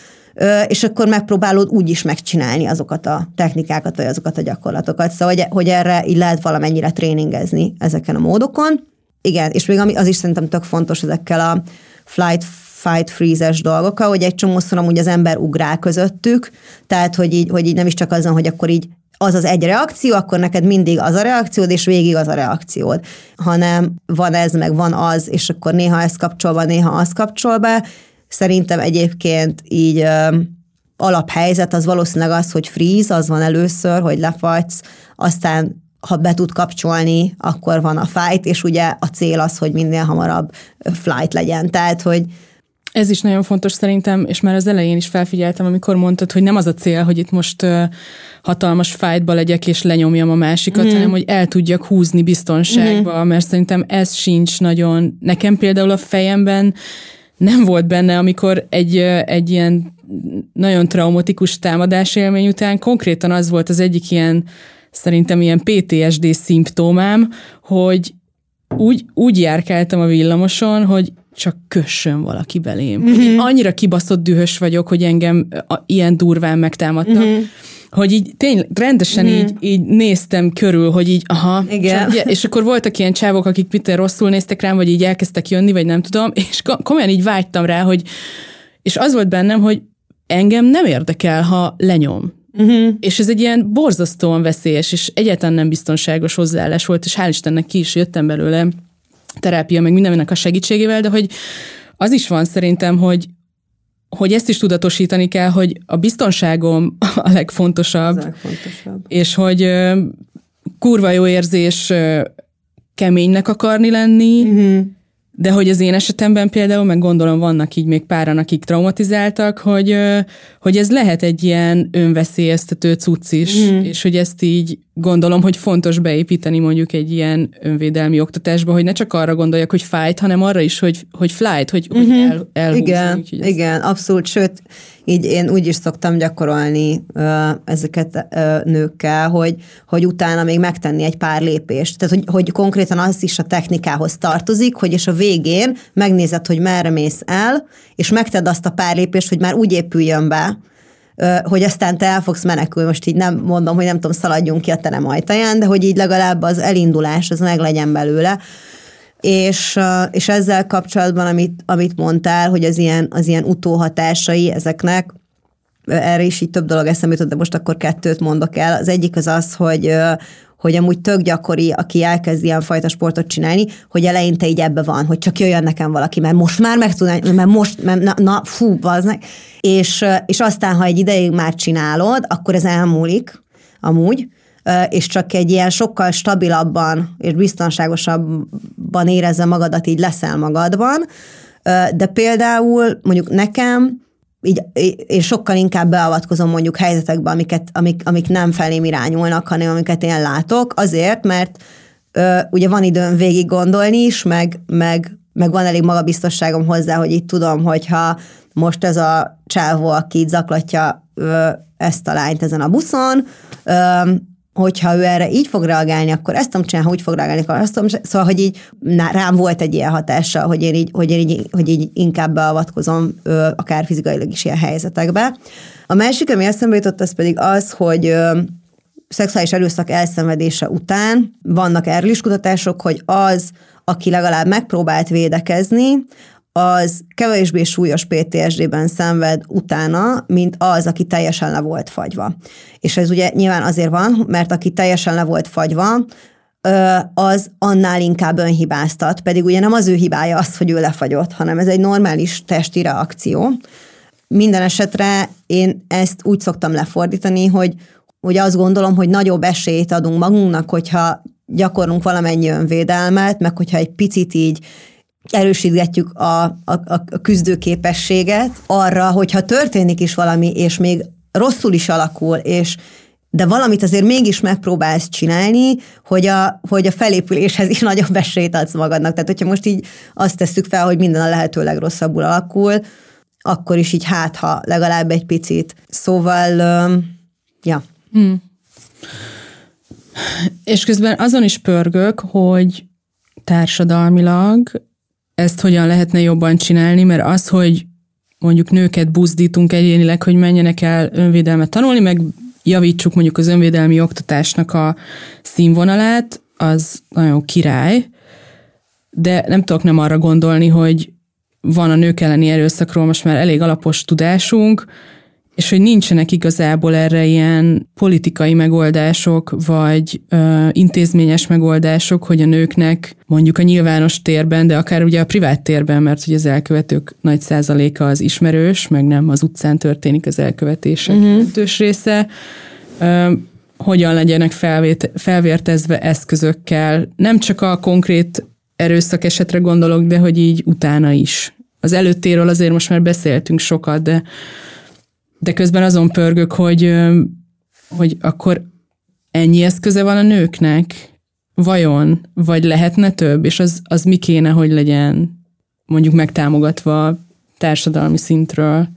[SPEAKER 2] és akkor megpróbálod úgy is megcsinálni azokat a technikákat, vagy azokat a gyakorlatokat. Szóval, hogy, hogy erre így lehet valamennyire tréningezni ezeken a módokon. Igen, és még ami, az is szerintem tök fontos ezekkel a flight fight freeze-es dolgokkal, hogy egy csomószor amúgy az ember ugrál közöttük, tehát hogy így, hogy így nem is csak azon, hogy akkor így az az egy reakció, akkor neked mindig az a reakciód, és végig az a reakciód. Hanem van ez, meg van az, és akkor néha ez kapcsol be, néha az kapcsol be. Szerintem egyébként így ö, alaphelyzet az valószínűleg az, hogy freeze, az van először, hogy lefagysz, aztán ha be tud kapcsolni, akkor van a fight, és ugye a cél az, hogy minél hamarabb flight legyen. Tehát, hogy
[SPEAKER 1] Ez is nagyon fontos szerintem, és már az elején is felfigyeltem, amikor mondtad, hogy nem az a cél, hogy itt most hatalmas fájtba legyek és lenyomjam a másikat, mm. hanem hogy el tudjak húzni biztonságba, mm. mert szerintem ez sincs nagyon. Nekem például a fejemben nem volt benne, amikor egy, egy ilyen nagyon traumatikus támadás élmény után konkrétan az volt az egyik ilyen, szerintem ilyen PTSD szimptomám, hogy úgy, úgy járkáltam a villamoson, hogy csak kössön valaki belém. Mm-hmm. Annyira kibaszott dühös vagyok, hogy engem a, ilyen durván megtámadtak. Mm-hmm hogy így tényleg rendesen mm. így, így néztem körül, hogy így aha,
[SPEAKER 2] Igen.
[SPEAKER 1] Csak, és akkor voltak ilyen csávok, akik mit rosszul néztek rám, vagy így elkezdtek jönni, vagy nem tudom, és komolyan így vágytam rá, hogy és az volt bennem, hogy engem nem érdekel, ha lenyom. Uh-huh. És ez egy ilyen borzasztóan veszélyes, és egyáltalán nem biztonságos hozzáállás volt, és hál' Istennek ki is jöttem belőle terápia, meg mindennek a segítségével, de hogy az is van szerintem, hogy hogy ezt is tudatosítani kell, hogy a biztonságom a legfontosabb,
[SPEAKER 2] legfontosabb.
[SPEAKER 1] és hogy kurva jó érzés keménynek akarni lenni, uh-huh. De hogy az én esetemben például, meg gondolom vannak így még páran, akik traumatizáltak, hogy, hogy ez lehet egy ilyen önveszélyeztető cucc is, mm. és hogy ezt így gondolom, hogy fontos beépíteni mondjuk egy ilyen önvédelmi oktatásba, hogy ne csak arra gondoljak, hogy fájt, hanem arra is, hogy, hogy flight, hogy, mm-hmm. hogy el, elhúzni.
[SPEAKER 2] Igen, igen, abszolút, sőt, így én úgy is szoktam gyakorolni uh, ezeket uh, nőkkel, hogy, hogy utána még megtenni egy pár lépést. Tehát, hogy, hogy konkrétan az is a technikához tartozik, hogy és a végén megnézed, hogy merre mész el, és megted azt a pár lépést, hogy már úgy épüljön be, hogy aztán te el fogsz menekülni, most így nem mondom, hogy nem tudom, szaladjunk ki a terem ajtaján, de hogy így legalább az elindulás, az meg legyen belőle. És, és ezzel kapcsolatban, amit, amit mondtál, hogy az ilyen, az ilyen utóhatásai ezeknek, erre is így több dolog eszembe jutott, de most akkor kettőt mondok el. Az egyik az az, hogy, hogy amúgy tök gyakori, aki elkezd ilyen fajta sportot csinálni, hogy eleinte így ebbe van, hogy csak jöjjön nekem valaki, mert most már meg tudnám, mert most, mert na, na fú, baznak. És, és aztán, ha egy ideig már csinálod, akkor ez elmúlik, amúgy, és csak egy ilyen sokkal stabilabban és biztonságosabban érezze magadat, így leszel magadban. De például mondjuk nekem így én sokkal inkább beavatkozom mondjuk helyzetekbe, amiket, amik, amik nem felém irányulnak, hanem amiket én látok, azért, mert ö, ugye van időm végig gondolni is, meg, meg, meg van elég magabiztosságom hozzá, hogy itt tudom, hogyha most ez a csávó, aki zaklatja ö, ezt a lányt ezen a buszon, ö, hogyha ő erre így fog reagálni, akkor ezt tudom csinálni, ha úgy fog reagálni, akkor azt tudom Szóval, hogy így na, rám volt egy ilyen hatása, hogy én így, hogy én így, hogy így inkább beavatkozom ö, akár fizikailag is ilyen helyzetekbe. A másik, ami eszembe jutott, az pedig az, hogy ö, szexuális erőszak elszenvedése után vannak erről is kutatások, hogy az, aki legalább megpróbált védekezni, az kevésbé súlyos PTSD-ben szenved utána, mint az, aki teljesen le volt fagyva. És ez ugye nyilván azért van, mert aki teljesen le volt fagyva, az annál inkább önhibáztat, pedig ugye nem az ő hibája az, hogy ő lefagyott, hanem ez egy normális testi reakció. Minden esetre én ezt úgy szoktam lefordítani, hogy ugye azt gondolom, hogy nagyobb esélyt adunk magunknak, hogyha gyakorlunk valamennyi önvédelmet, meg hogyha egy picit így erősítgetjük a, a, a küzdőképességet arra, hogyha történik is valami, és még rosszul is alakul, és de valamit azért mégis megpróbálsz csinálni, hogy a, hogy a felépüléshez is nagyobb esélyt adsz magadnak. Tehát, hogyha most így azt tesszük fel, hogy minden a lehető legrosszabbul alakul, akkor is így hát, ha legalább egy picit. Szóval, ja. Hmm.
[SPEAKER 1] És közben azon is pörgök, hogy társadalmilag ezt hogyan lehetne jobban csinálni, mert az, hogy mondjuk nőket buzdítunk egyénileg, hogy menjenek el önvédelmet tanulni, meg javítsuk mondjuk az önvédelmi oktatásnak a színvonalát, az nagyon király, de nem tudok nem arra gondolni, hogy van a nők elleni erőszakról most már elég alapos tudásunk, és hogy nincsenek igazából erre ilyen politikai megoldások, vagy ö, intézményes megoldások, hogy a nőknek mondjuk a nyilvános térben, de akár ugye a privát térben, mert ugye az elkövetők nagy százaléka az ismerős, meg nem az utcán történik az elkövetések uh-huh. része, ö, hogyan legyenek felvét, felvértezve eszközökkel, nem csak a konkrét erőszak esetre gondolok, de hogy így utána is. Az előttéről azért most már beszéltünk sokat, de, de közben azon pörgök, hogy, hogy akkor ennyi eszköze van a nőknek? Vajon? Vagy lehetne több? És az, az mi kéne, hogy legyen mondjuk megtámogatva társadalmi szintről?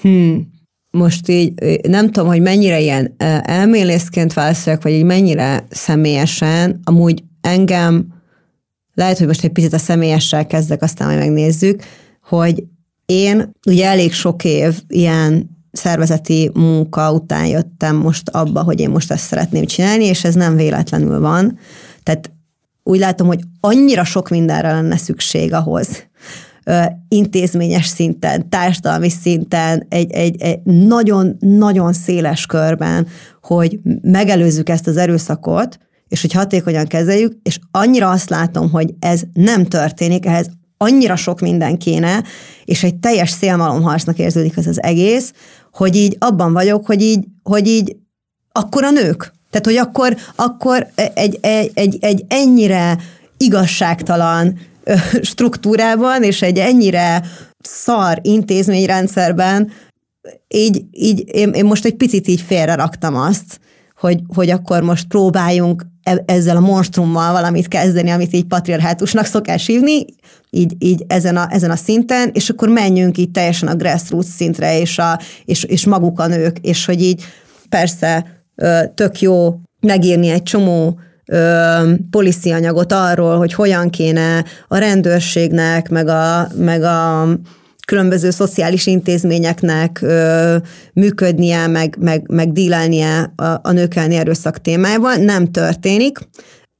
[SPEAKER 2] Hmm. Most így nem tudom, hogy mennyire ilyen elmélészként válaszoljak, vagy így mennyire személyesen, amúgy engem, lehet, hogy most egy picit a személyessel kezdek, aztán majd megnézzük, hogy én ugye elég sok év ilyen szervezeti munka után jöttem most abba, hogy én most ezt szeretném csinálni, és ez nem véletlenül van. Tehát úgy látom, hogy annyira sok mindenre lenne szükség ahhoz, intézményes szinten, társadalmi szinten, egy, nagyon-nagyon széles körben, hogy megelőzzük ezt az erőszakot, és hogy hatékonyan kezeljük, és annyira azt látom, hogy ez nem történik, ehhez annyira sok minden kéne, és egy teljes szélmalomharcnak érződik ez az egész, hogy így abban vagyok, hogy így, hogy így akkor a nők. Tehát, hogy akkor, akkor egy, egy, egy, egy ennyire igazságtalan struktúrában, és egy ennyire szar intézményrendszerben, így, így én, én most egy picit így félre raktam azt, hogy, hogy akkor most próbáljunk ezzel a monstrummal valamit kezdeni, amit így patriarhátusnak szokás hívni, így, így ezen, a, ezen a szinten, és akkor menjünk így teljesen a grassroots szintre, és, a, és, és maguk a nők, és hogy így persze tök jó megírni egy csomó policy anyagot arról, hogy hogyan kéne a rendőrségnek, meg a, meg a különböző szociális intézményeknek ö, működnie, meg, meg, meg dílelnie a, a nők elleni erőszak témájával, nem történik,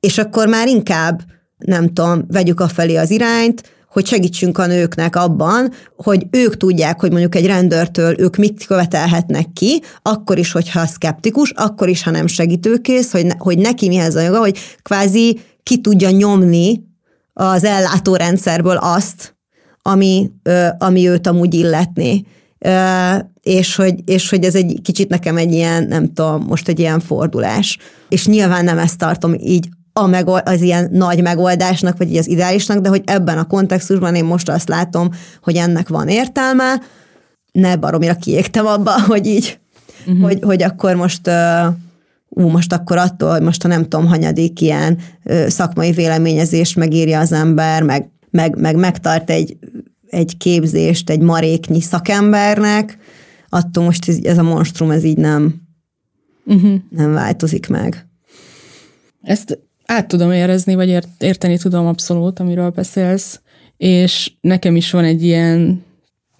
[SPEAKER 2] és akkor már inkább, nem tudom, vegyük a felé az irányt, hogy segítsünk a nőknek abban, hogy ők tudják, hogy mondjuk egy rendőrtől ők mit követelhetnek ki, akkor is, hogyha szkeptikus, akkor is, ha nem segítőkész, hogy, ne, hogy neki mihez a joga, hogy kvázi ki tudja nyomni az ellátórendszerből azt, ami, ami őt amúgy illetné. És hogy, és hogy ez egy kicsit nekem egy ilyen, nem tudom, most egy ilyen fordulás. És nyilván nem ezt tartom így a megold, az ilyen nagy megoldásnak, vagy így az ideálisnak, de hogy ebben a kontextusban én most azt látom, hogy ennek van értelme, ne baromira kiégtem abba, hogy így, uh-huh. hogy, hogy akkor most ú, most akkor attól, hogy most a nem tudom, hanyadik ilyen szakmai véleményezést megírja az ember, meg meg, meg megtart egy, egy képzést egy maréknyi szakembernek, attól most ez, ez a monstrum, ez így nem, uh-huh. nem változik meg.
[SPEAKER 1] Ezt át tudom érezni, vagy ért, érteni tudom abszolút, amiről beszélsz, és nekem is van egy ilyen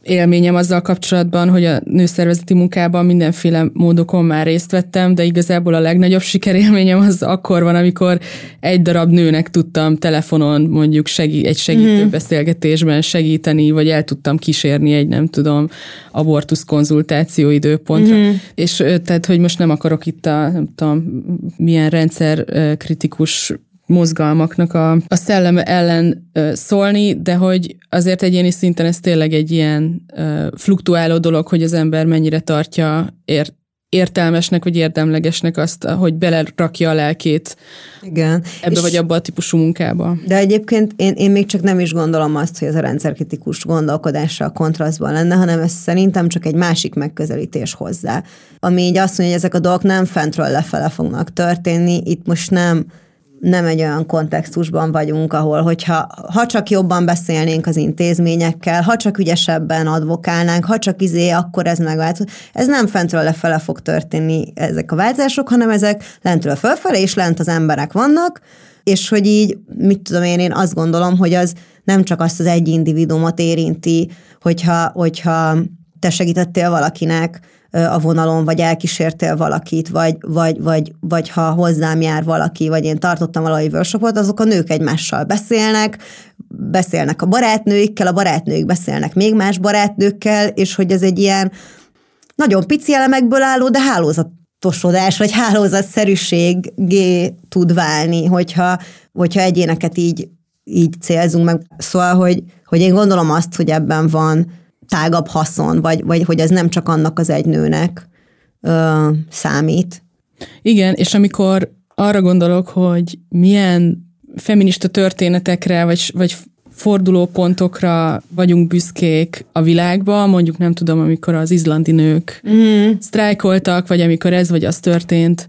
[SPEAKER 1] élményem azzal kapcsolatban, hogy a nőszervezeti munkában mindenféle módokon már részt vettem, de igazából a legnagyobb sikerélményem az akkor van, amikor egy darab nőnek tudtam telefonon mondjuk segí- egy segítő mm. beszélgetésben segíteni, vagy el tudtam kísérni egy, nem tudom, abortusz konzultáció időpontra. Mm. És tehát, hogy most nem akarok itt a, nem tudom, milyen rendszer kritikus mozgalmaknak a, a szelleme ellen ö, szólni, de hogy azért egyéni szinten ez tényleg egy ilyen ö, fluktuáló dolog, hogy az ember mennyire tartja ért, értelmesnek vagy érdemlegesnek azt, hogy belerakja a lelkét
[SPEAKER 2] Igen.
[SPEAKER 1] ebbe és vagy abba a típusú munkába.
[SPEAKER 2] De egyébként én, én még csak nem is gondolom azt, hogy ez a rendszerkritikus gondolkodásra a kontrasztban lenne, hanem ez szerintem csak egy másik megközelítés hozzá. Ami így azt mondja, hogy ezek a dolgok nem fentről lefele fognak történni, itt most nem nem egy olyan kontextusban vagyunk, ahol, hogyha ha csak jobban beszélnénk az intézményekkel, ha csak ügyesebben advokálnánk, ha csak izé, akkor ez megváltozik. Ez nem fentről lefele fog történni ezek a változások, hanem ezek lentről fölfele, és lent az emberek vannak, és hogy így, mit tudom én, én azt gondolom, hogy az nem csak azt az egy individumot érinti, hogyha, hogyha te segítettél valakinek, a vonalon, vagy elkísértél valakit, vagy, vagy, vagy, vagy ha hozzám jár valaki, vagy én tartottam valami workshopot, azok a nők egymással beszélnek, beszélnek a barátnőikkel, a barátnőik beszélnek még más barátnőkkel, és hogy ez egy ilyen nagyon pici elemekből álló, de hálózatosodás, vagy hálózatszerűségé tud válni, hogyha, hogyha egyéneket így, így célzunk meg. Szóval, hogy, hogy én gondolom azt, hogy ebben van tágabb haszon, vagy, vagy hogy ez nem csak annak az egy nőnek ö, számít.
[SPEAKER 1] Igen, és amikor arra gondolok, hogy milyen feminista történetekre, vagy, vagy fordulópontokra vagyunk büszkék a világban, mondjuk nem tudom, amikor az izlandi nők mm. sztrájkoltak, vagy amikor ez vagy az történt,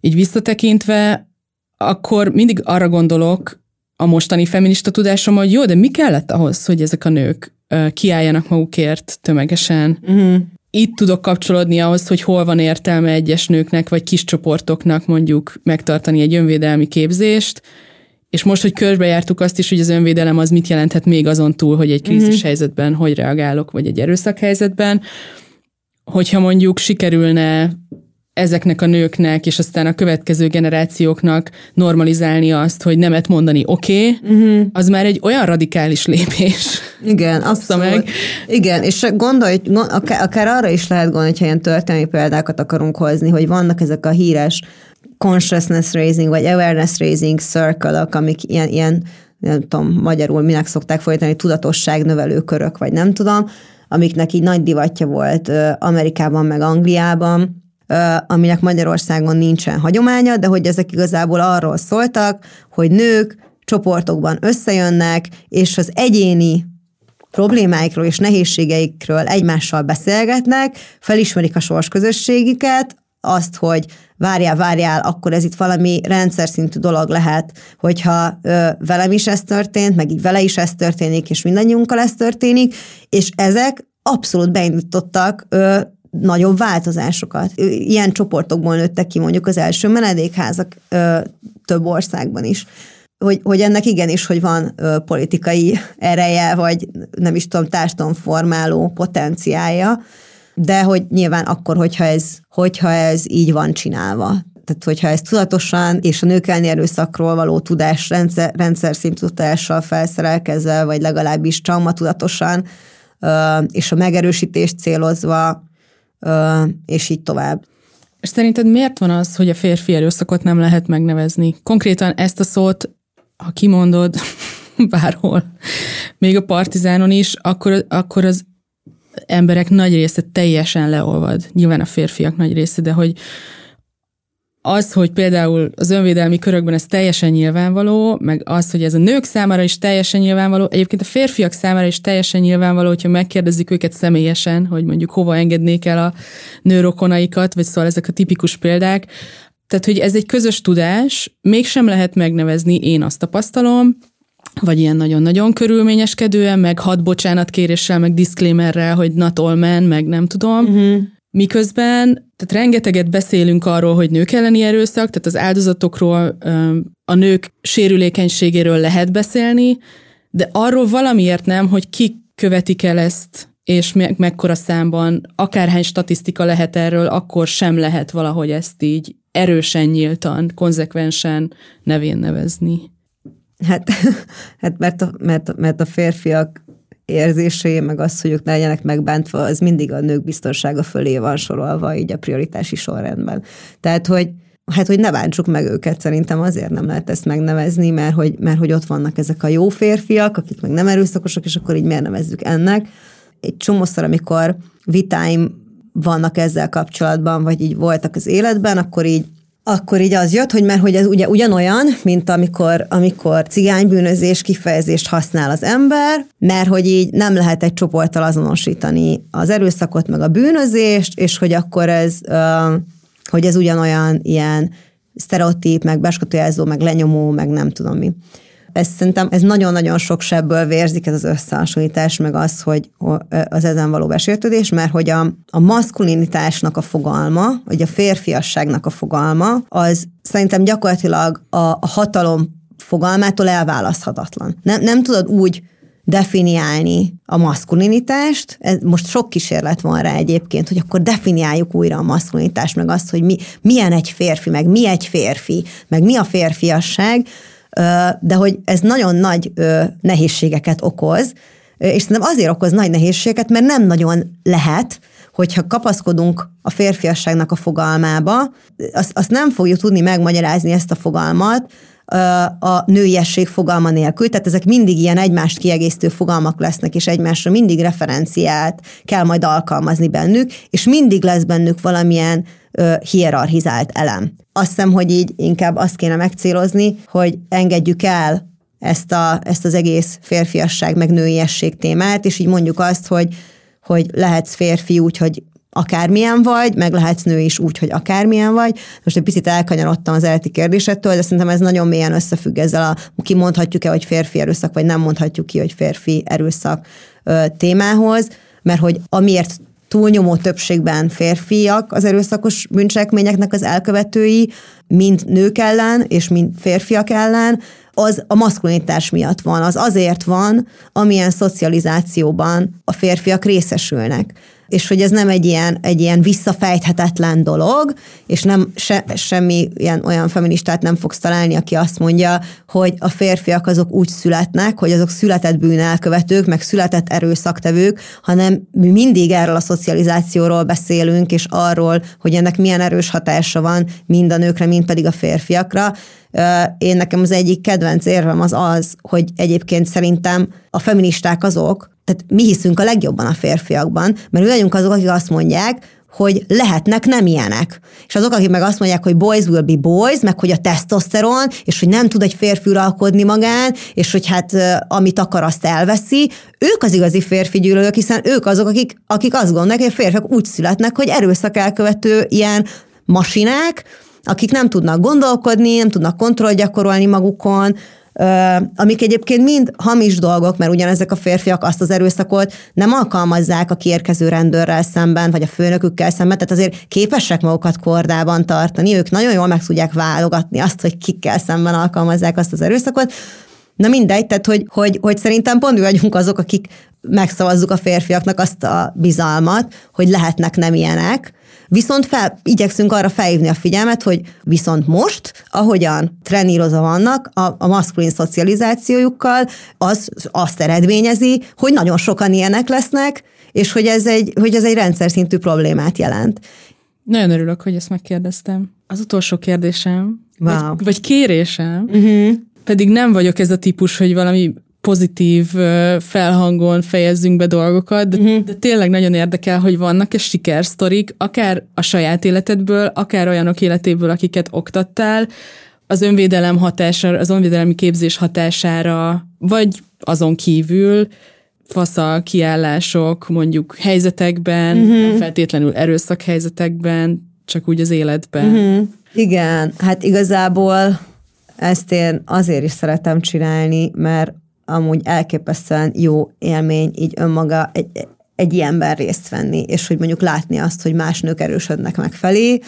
[SPEAKER 1] így visszatekintve, akkor mindig arra gondolok a mostani feminista tudásom, hogy jó, de mi kellett ahhoz, hogy ezek a nők kiálljanak magukért tömegesen. Mm itt tudok kapcsolódni ahhoz, hogy hol van értelme egyes nőknek, vagy kis csoportoknak mondjuk megtartani egy önvédelmi képzést, és most, hogy körbejártuk azt is, hogy az önvédelem az mit jelenthet még azon túl, hogy egy krízis uh-huh. helyzetben hogy reagálok, vagy egy erőszak helyzetben, hogyha mondjuk sikerülne ezeknek a nőknek, és aztán a következő generációknak normalizálni azt, hogy nemet mondani oké, okay, uh-huh. az már egy olyan radikális lépés.
[SPEAKER 2] Igen, abszolút. Meg. Igen, és gondolj, akár, akár arra is lehet gondolni, hogyha ilyen történelmi példákat akarunk hozni, hogy vannak ezek a híres consciousness raising, vagy awareness raising circle amik ilyen, ilyen nem tudom, magyarul minek szokták folytani, tudatosságnövelő körök, vagy nem tudom, amiknek így nagy divatja volt Amerikában, meg Angliában, aminek Magyarországon nincsen hagyománya, de hogy ezek igazából arról szóltak, hogy nők csoportokban összejönnek, és az egyéni problémáikról és nehézségeikről egymással beszélgetnek, felismerik a sorsközösségiket, azt, hogy várjál, várjál, akkor ez itt valami rendszer szintű dolog lehet, hogyha ö, velem is ez történt, meg így vele is ez történik, és mindannyiunkkal ez történik, és ezek abszolút beindítottak ö, nagyobb változásokat. Ilyen csoportokból nőttek ki mondjuk az első menedékházak ö, több országban is. Hogy, hogy ennek igenis, hogy van ö, politikai ereje, vagy nem is tudom, társadalomformáló potenciája, de hogy nyilván akkor, hogyha ez, hogyha ez így van csinálva. Tehát, hogyha ez tudatosan és a nők elleni erőszakról való tudás, rendszer, rendszer szintű tudással felszerelkezve, vagy legalábbis traumatudatosan, és a megerősítést célozva és így tovább.
[SPEAKER 1] És szerinted miért van az, hogy a férfi erőszakot nem lehet megnevezni? Konkrétan ezt a szót, ha kimondod bárhol, még a partizánon is, akkor, akkor az emberek nagy része teljesen leolvad. Nyilván a férfiak nagy része, de hogy az, hogy például az önvédelmi körökben ez teljesen nyilvánvaló, meg az, hogy ez a nők számára is teljesen nyilvánvaló, egyébként a férfiak számára is teljesen nyilvánvaló, hogyha megkérdezik őket személyesen, hogy mondjuk hova engednék el a nőrokonaikat, vagy szóval ezek a tipikus példák. Tehát, hogy ez egy közös tudás, mégsem lehet megnevezni, én azt tapasztalom, vagy ilyen nagyon-nagyon körülményeskedően, meg hat bocsánat kéréssel, meg disclaimerrel, hogy not all men, meg nem tudom. Uh-huh. Miközben, tehát rengeteget beszélünk arról, hogy nők elleni erőszak, tehát az áldozatokról, a nők sérülékenységéről lehet beszélni, de arról valamiért nem, hogy ki követik el ezt, és me- mekkora számban, akárhány statisztika lehet erről, akkor sem lehet valahogy ezt így erősen, nyíltan, konzekvensen nevén nevezni.
[SPEAKER 2] Hát, hát mert, a, mert, mert a férfiak érzései, meg az, hogy ők ne legyenek megbántva, az mindig a nők biztonsága fölé van sorolva, így a prioritási sorrendben. Tehát, hogy hát, hogy ne bántsuk meg őket, szerintem azért nem lehet ezt megnevezni, mert hogy, mert hogy ott vannak ezek a jó férfiak, akik meg nem erőszakosak, és akkor így miért nevezzük ennek. Egy csomószor, amikor vitáim vannak ezzel kapcsolatban, vagy így voltak az életben, akkor így akkor így az jött, hogy mert hogy ez ugye ugyanolyan, mint amikor, amikor cigánybűnözés kifejezést használ az ember, mert hogy így nem lehet egy csoporttal azonosítani az erőszakot, meg a bűnözést, és hogy akkor ez, hogy ez ugyanolyan ilyen sztereotíp, meg beskatujázó, meg lenyomó, meg nem tudom mi ez szerintem ez nagyon-nagyon sok sebből vérzik ez az összehasonlítás, meg az, hogy az ezen való besértődés, mert hogy a, a maszkulinitásnak a fogalma, vagy a férfiasságnak a fogalma, az szerintem gyakorlatilag a, a hatalom fogalmától elválaszthatatlan. Nem, nem tudod úgy definiálni a maszkulinitást. Ez most sok kísérlet van rá egyébként, hogy akkor definiáljuk újra a maszkulinitást, meg azt, hogy mi, milyen egy férfi, meg mi egy férfi, meg mi a férfiasság, de hogy ez nagyon nagy nehézségeket okoz, és szerintem azért okoz nagy nehézségeket, mert nem nagyon lehet, hogyha kapaszkodunk a férfiasságnak a fogalmába, azt, azt nem fogjuk tudni megmagyarázni ezt a fogalmat a nőiesség fogalma nélkül, tehát ezek mindig ilyen egymást kiegészítő fogalmak lesznek, és egymásra mindig referenciát kell majd alkalmazni bennük, és mindig lesz bennük valamilyen ö, hierarchizált elem. Azt hiszem, hogy így inkább azt kéne megcélozni, hogy engedjük el ezt, a, ezt az egész férfiasság meg nőiesség témát, és így mondjuk azt, hogy, hogy lehetsz férfi úgy, hogy akármilyen vagy, meg lehetsz nő is úgy, hogy akármilyen vagy. Most egy picit elkanyarodtam az elti kérdésettől, de szerintem ez nagyon mélyen összefügg ezzel a, ki mondhatjuk-e, hogy férfi erőszak, vagy nem mondhatjuk ki, hogy férfi erőszak ö, témához, mert hogy amiért túlnyomó többségben férfiak az erőszakos bűncselekményeknek az elkövetői, mind nők ellen és mind férfiak ellen, az a maszkulinitás miatt van, az azért van, amilyen szocializációban a férfiak részesülnek és hogy ez nem egy ilyen, egy ilyen visszafejthetetlen dolog, és nem se, semmi ilyen olyan feministát nem fogsz találni, aki azt mondja, hogy a férfiak azok úgy születnek, hogy azok született bűnelkövetők, meg született erőszaktevők, hanem mi mindig erről a szocializációról beszélünk, és arról, hogy ennek milyen erős hatása van mind a nőkre, mind pedig a férfiakra. Én nekem az egyik kedvenc érvem az az, hogy egyébként szerintem a feministák azok, tehát mi hiszünk a legjobban a férfiakban, mert mi vagyunk azok, akik azt mondják, hogy lehetnek nem ilyenek. És azok, akik meg azt mondják, hogy boys will be boys, meg hogy a tesztoszteron, és hogy nem tud egy férfi uralkodni magán, és hogy hát amit akar, azt elveszi, ők az igazi férfi gyűlölők, hiszen ők azok, akik, akik azt gondolják, hogy a férfiak úgy születnek, hogy erőszak elkövető ilyen masinák, akik nem tudnak gondolkodni, nem tudnak kontroll gyakorolni magukon, amik egyébként mind hamis dolgok, mert ugyanezek a férfiak azt az erőszakot nem alkalmazzák a kiérkező rendőrrel szemben, vagy a főnökükkel szemben, tehát azért képesek magukat kordában tartani, ők nagyon jól meg tudják válogatni azt, hogy kikkel szemben alkalmazzák azt az erőszakot, Na mindegy, tehát hogy, hogy, hogy szerintem pont mi vagyunk azok, akik megszavazzuk a férfiaknak azt a bizalmat, hogy lehetnek nem ilyenek, Viszont fel, igyekszünk arra felhívni a figyelmet, hogy viszont most, ahogyan trenírozva vannak a, a maszkulin szocializációjukkal, az azt eredményezi, hogy nagyon sokan ilyenek lesznek, és hogy ez egy, hogy ez egy rendszer szintű problémát jelent.
[SPEAKER 1] Nagyon örülök, hogy ezt megkérdeztem. Az utolsó kérdésem,
[SPEAKER 2] wow.
[SPEAKER 1] vagy, vagy kérésem, uh-huh. pedig nem vagyok ez a típus, hogy valami pozitív felhangon fejezzünk be dolgokat, de, uh-huh. de tényleg nagyon érdekel, hogy vannak-e sikersztorik, akár a saját életedből, akár olyanok életéből, akiket oktattál, az önvédelem hatására, az önvédelemi képzés hatására, vagy azon kívül faszal kiállások mondjuk helyzetekben, uh-huh. nem feltétlenül erőszak helyzetekben, csak úgy az életben. Uh-huh.
[SPEAKER 2] Igen, hát igazából ezt én azért is szeretem csinálni, mert amúgy elképesztően jó élmény így önmaga egy, egy ilyenben részt venni, és hogy mondjuk látni azt, hogy más nők erősödnek meg felé.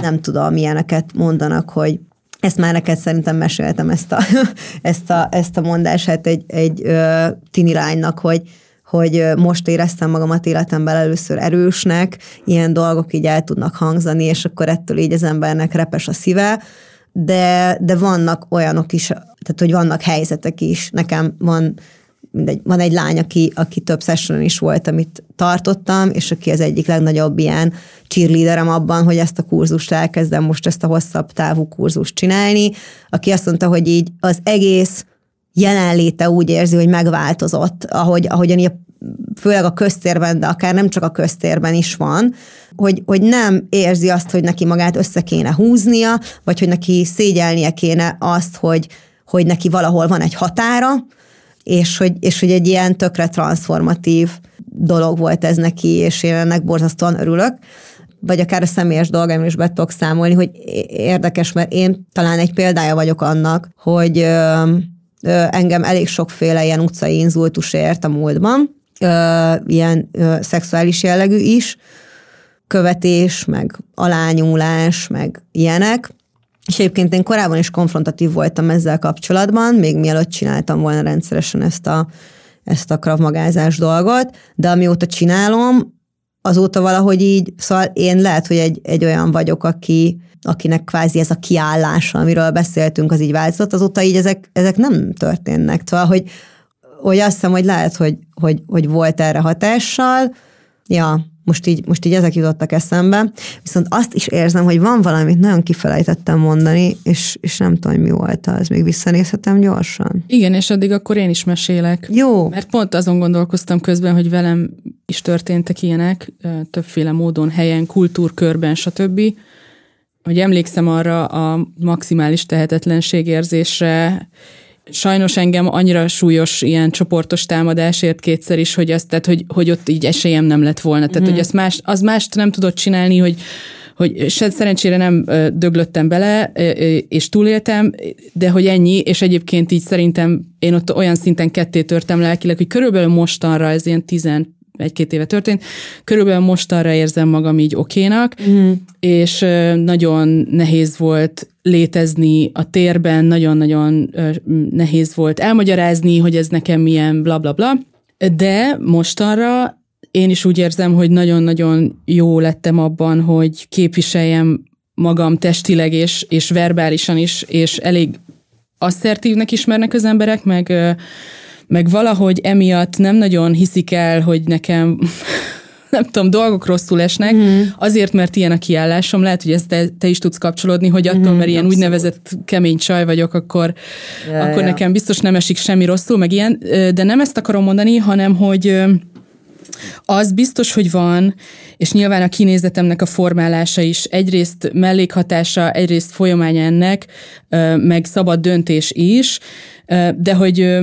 [SPEAKER 2] Nem tudom, milyeneket mondanak, hogy ezt már neked szerintem meséltem ezt a, ezt a, ezt a mondását egy, egy ö, tini lánynak, hogy, hogy most éreztem magamat életemben először erősnek, ilyen dolgok így el tudnak hangzani, és akkor ettől így az embernek repes a szíve, de, de vannak olyanok is, tehát hogy vannak helyzetek is. Nekem van mindegy, van egy lány, aki, aki több sessionon is volt, amit tartottam, és aki az egyik legnagyobb ilyen cheerleaderem abban, hogy ezt a kurzust elkezdem most ezt a hosszabb távú kurzust csinálni, aki azt mondta, hogy így az egész jelenléte úgy érzi, hogy megváltozott, ahogy, ahogyan főleg a köztérben, de akár nem csak a köztérben is van, hogy, hogy nem érzi azt, hogy neki magát össze kéne húznia, vagy hogy neki szégyelnie kéne azt, hogy, hogy neki valahol van egy határa, és hogy, és hogy egy ilyen tökre transformatív dolog volt ez neki, és én ennek borzasztóan örülök. Vagy akár a személyes dolgaimról is be tudok számolni, hogy érdekes, mert én talán egy példája vagyok annak, hogy ö, ö, engem elég sokféle ilyen utcai inzultus ért a múltban, ö, ilyen ö, szexuális jellegű is, követés, meg alányúlás, meg ilyenek. És egyébként én korábban is konfrontatív voltam ezzel kapcsolatban, még mielőtt csináltam volna rendszeresen ezt a, ezt a kravmagázás dolgot, de amióta csinálom, azóta valahogy így, szóval én lehet, hogy egy, egy olyan vagyok, aki, akinek kvázi ez a kiállása, amiről beszéltünk, az így változott, azóta így ezek, ezek nem történnek. Szóval, hogy, hogy azt hiszem, hogy lehet, hogy, hogy, hogy volt erre hatással. Ja, most így, most így ezek jutottak eszembe. Viszont azt is érzem, hogy van valamit nagyon kifelejtettem mondani, és, és nem tudom, hogy mi volt az. Még visszanézhetem gyorsan.
[SPEAKER 1] Igen, és addig akkor én is mesélek.
[SPEAKER 2] Jó.
[SPEAKER 1] Mert pont azon gondolkoztam közben, hogy velem is történtek ilyenek, többféle módon, helyen, kultúrkörben, stb. Hogy emlékszem arra a maximális tehetetlenség érzésre, sajnos engem annyira súlyos ilyen csoportos támadásért kétszer is, hogy, azt, tehát, hogy, hogy ott így esélyem nem lett volna. Tehát, mm. hogy azt más, az mást nem tudott csinálni, hogy hogy se, szerencsére nem döglöttem bele, és túléltem, de hogy ennyi, és egyébként így szerintem én ott olyan szinten ketté törtem lelkileg, hogy körülbelül mostanra, ez ilyen tizen egy-két éve történt, körülbelül mostanra érzem magam így okénak, mm. és nagyon nehéz volt létezni a térben, nagyon-nagyon nehéz volt elmagyarázni, hogy ez nekem milyen bla bla bla, de mostanra én is úgy érzem, hogy nagyon-nagyon jó lettem abban, hogy képviseljem magam testileg és, és verbálisan is, és elég asszertívnek ismernek az emberek, meg, meg valahogy emiatt nem nagyon hiszik el, hogy nekem nem tudom, dolgok rosszul esnek, mm. azért, mert ilyen a kiállásom, lehet, hogy ezt te, te is tudsz kapcsolódni, hogy attól, mm, mert ilyen abszolút. úgynevezett kemény csaj vagyok, akkor, ja, akkor ja. nekem biztos nem esik semmi rosszul, meg ilyen, de nem ezt akarom mondani, hanem, hogy az biztos, hogy van, és nyilván a kinézetemnek a formálása is egyrészt mellékhatása, egyrészt folyamánya ennek, meg szabad döntés is, de hogy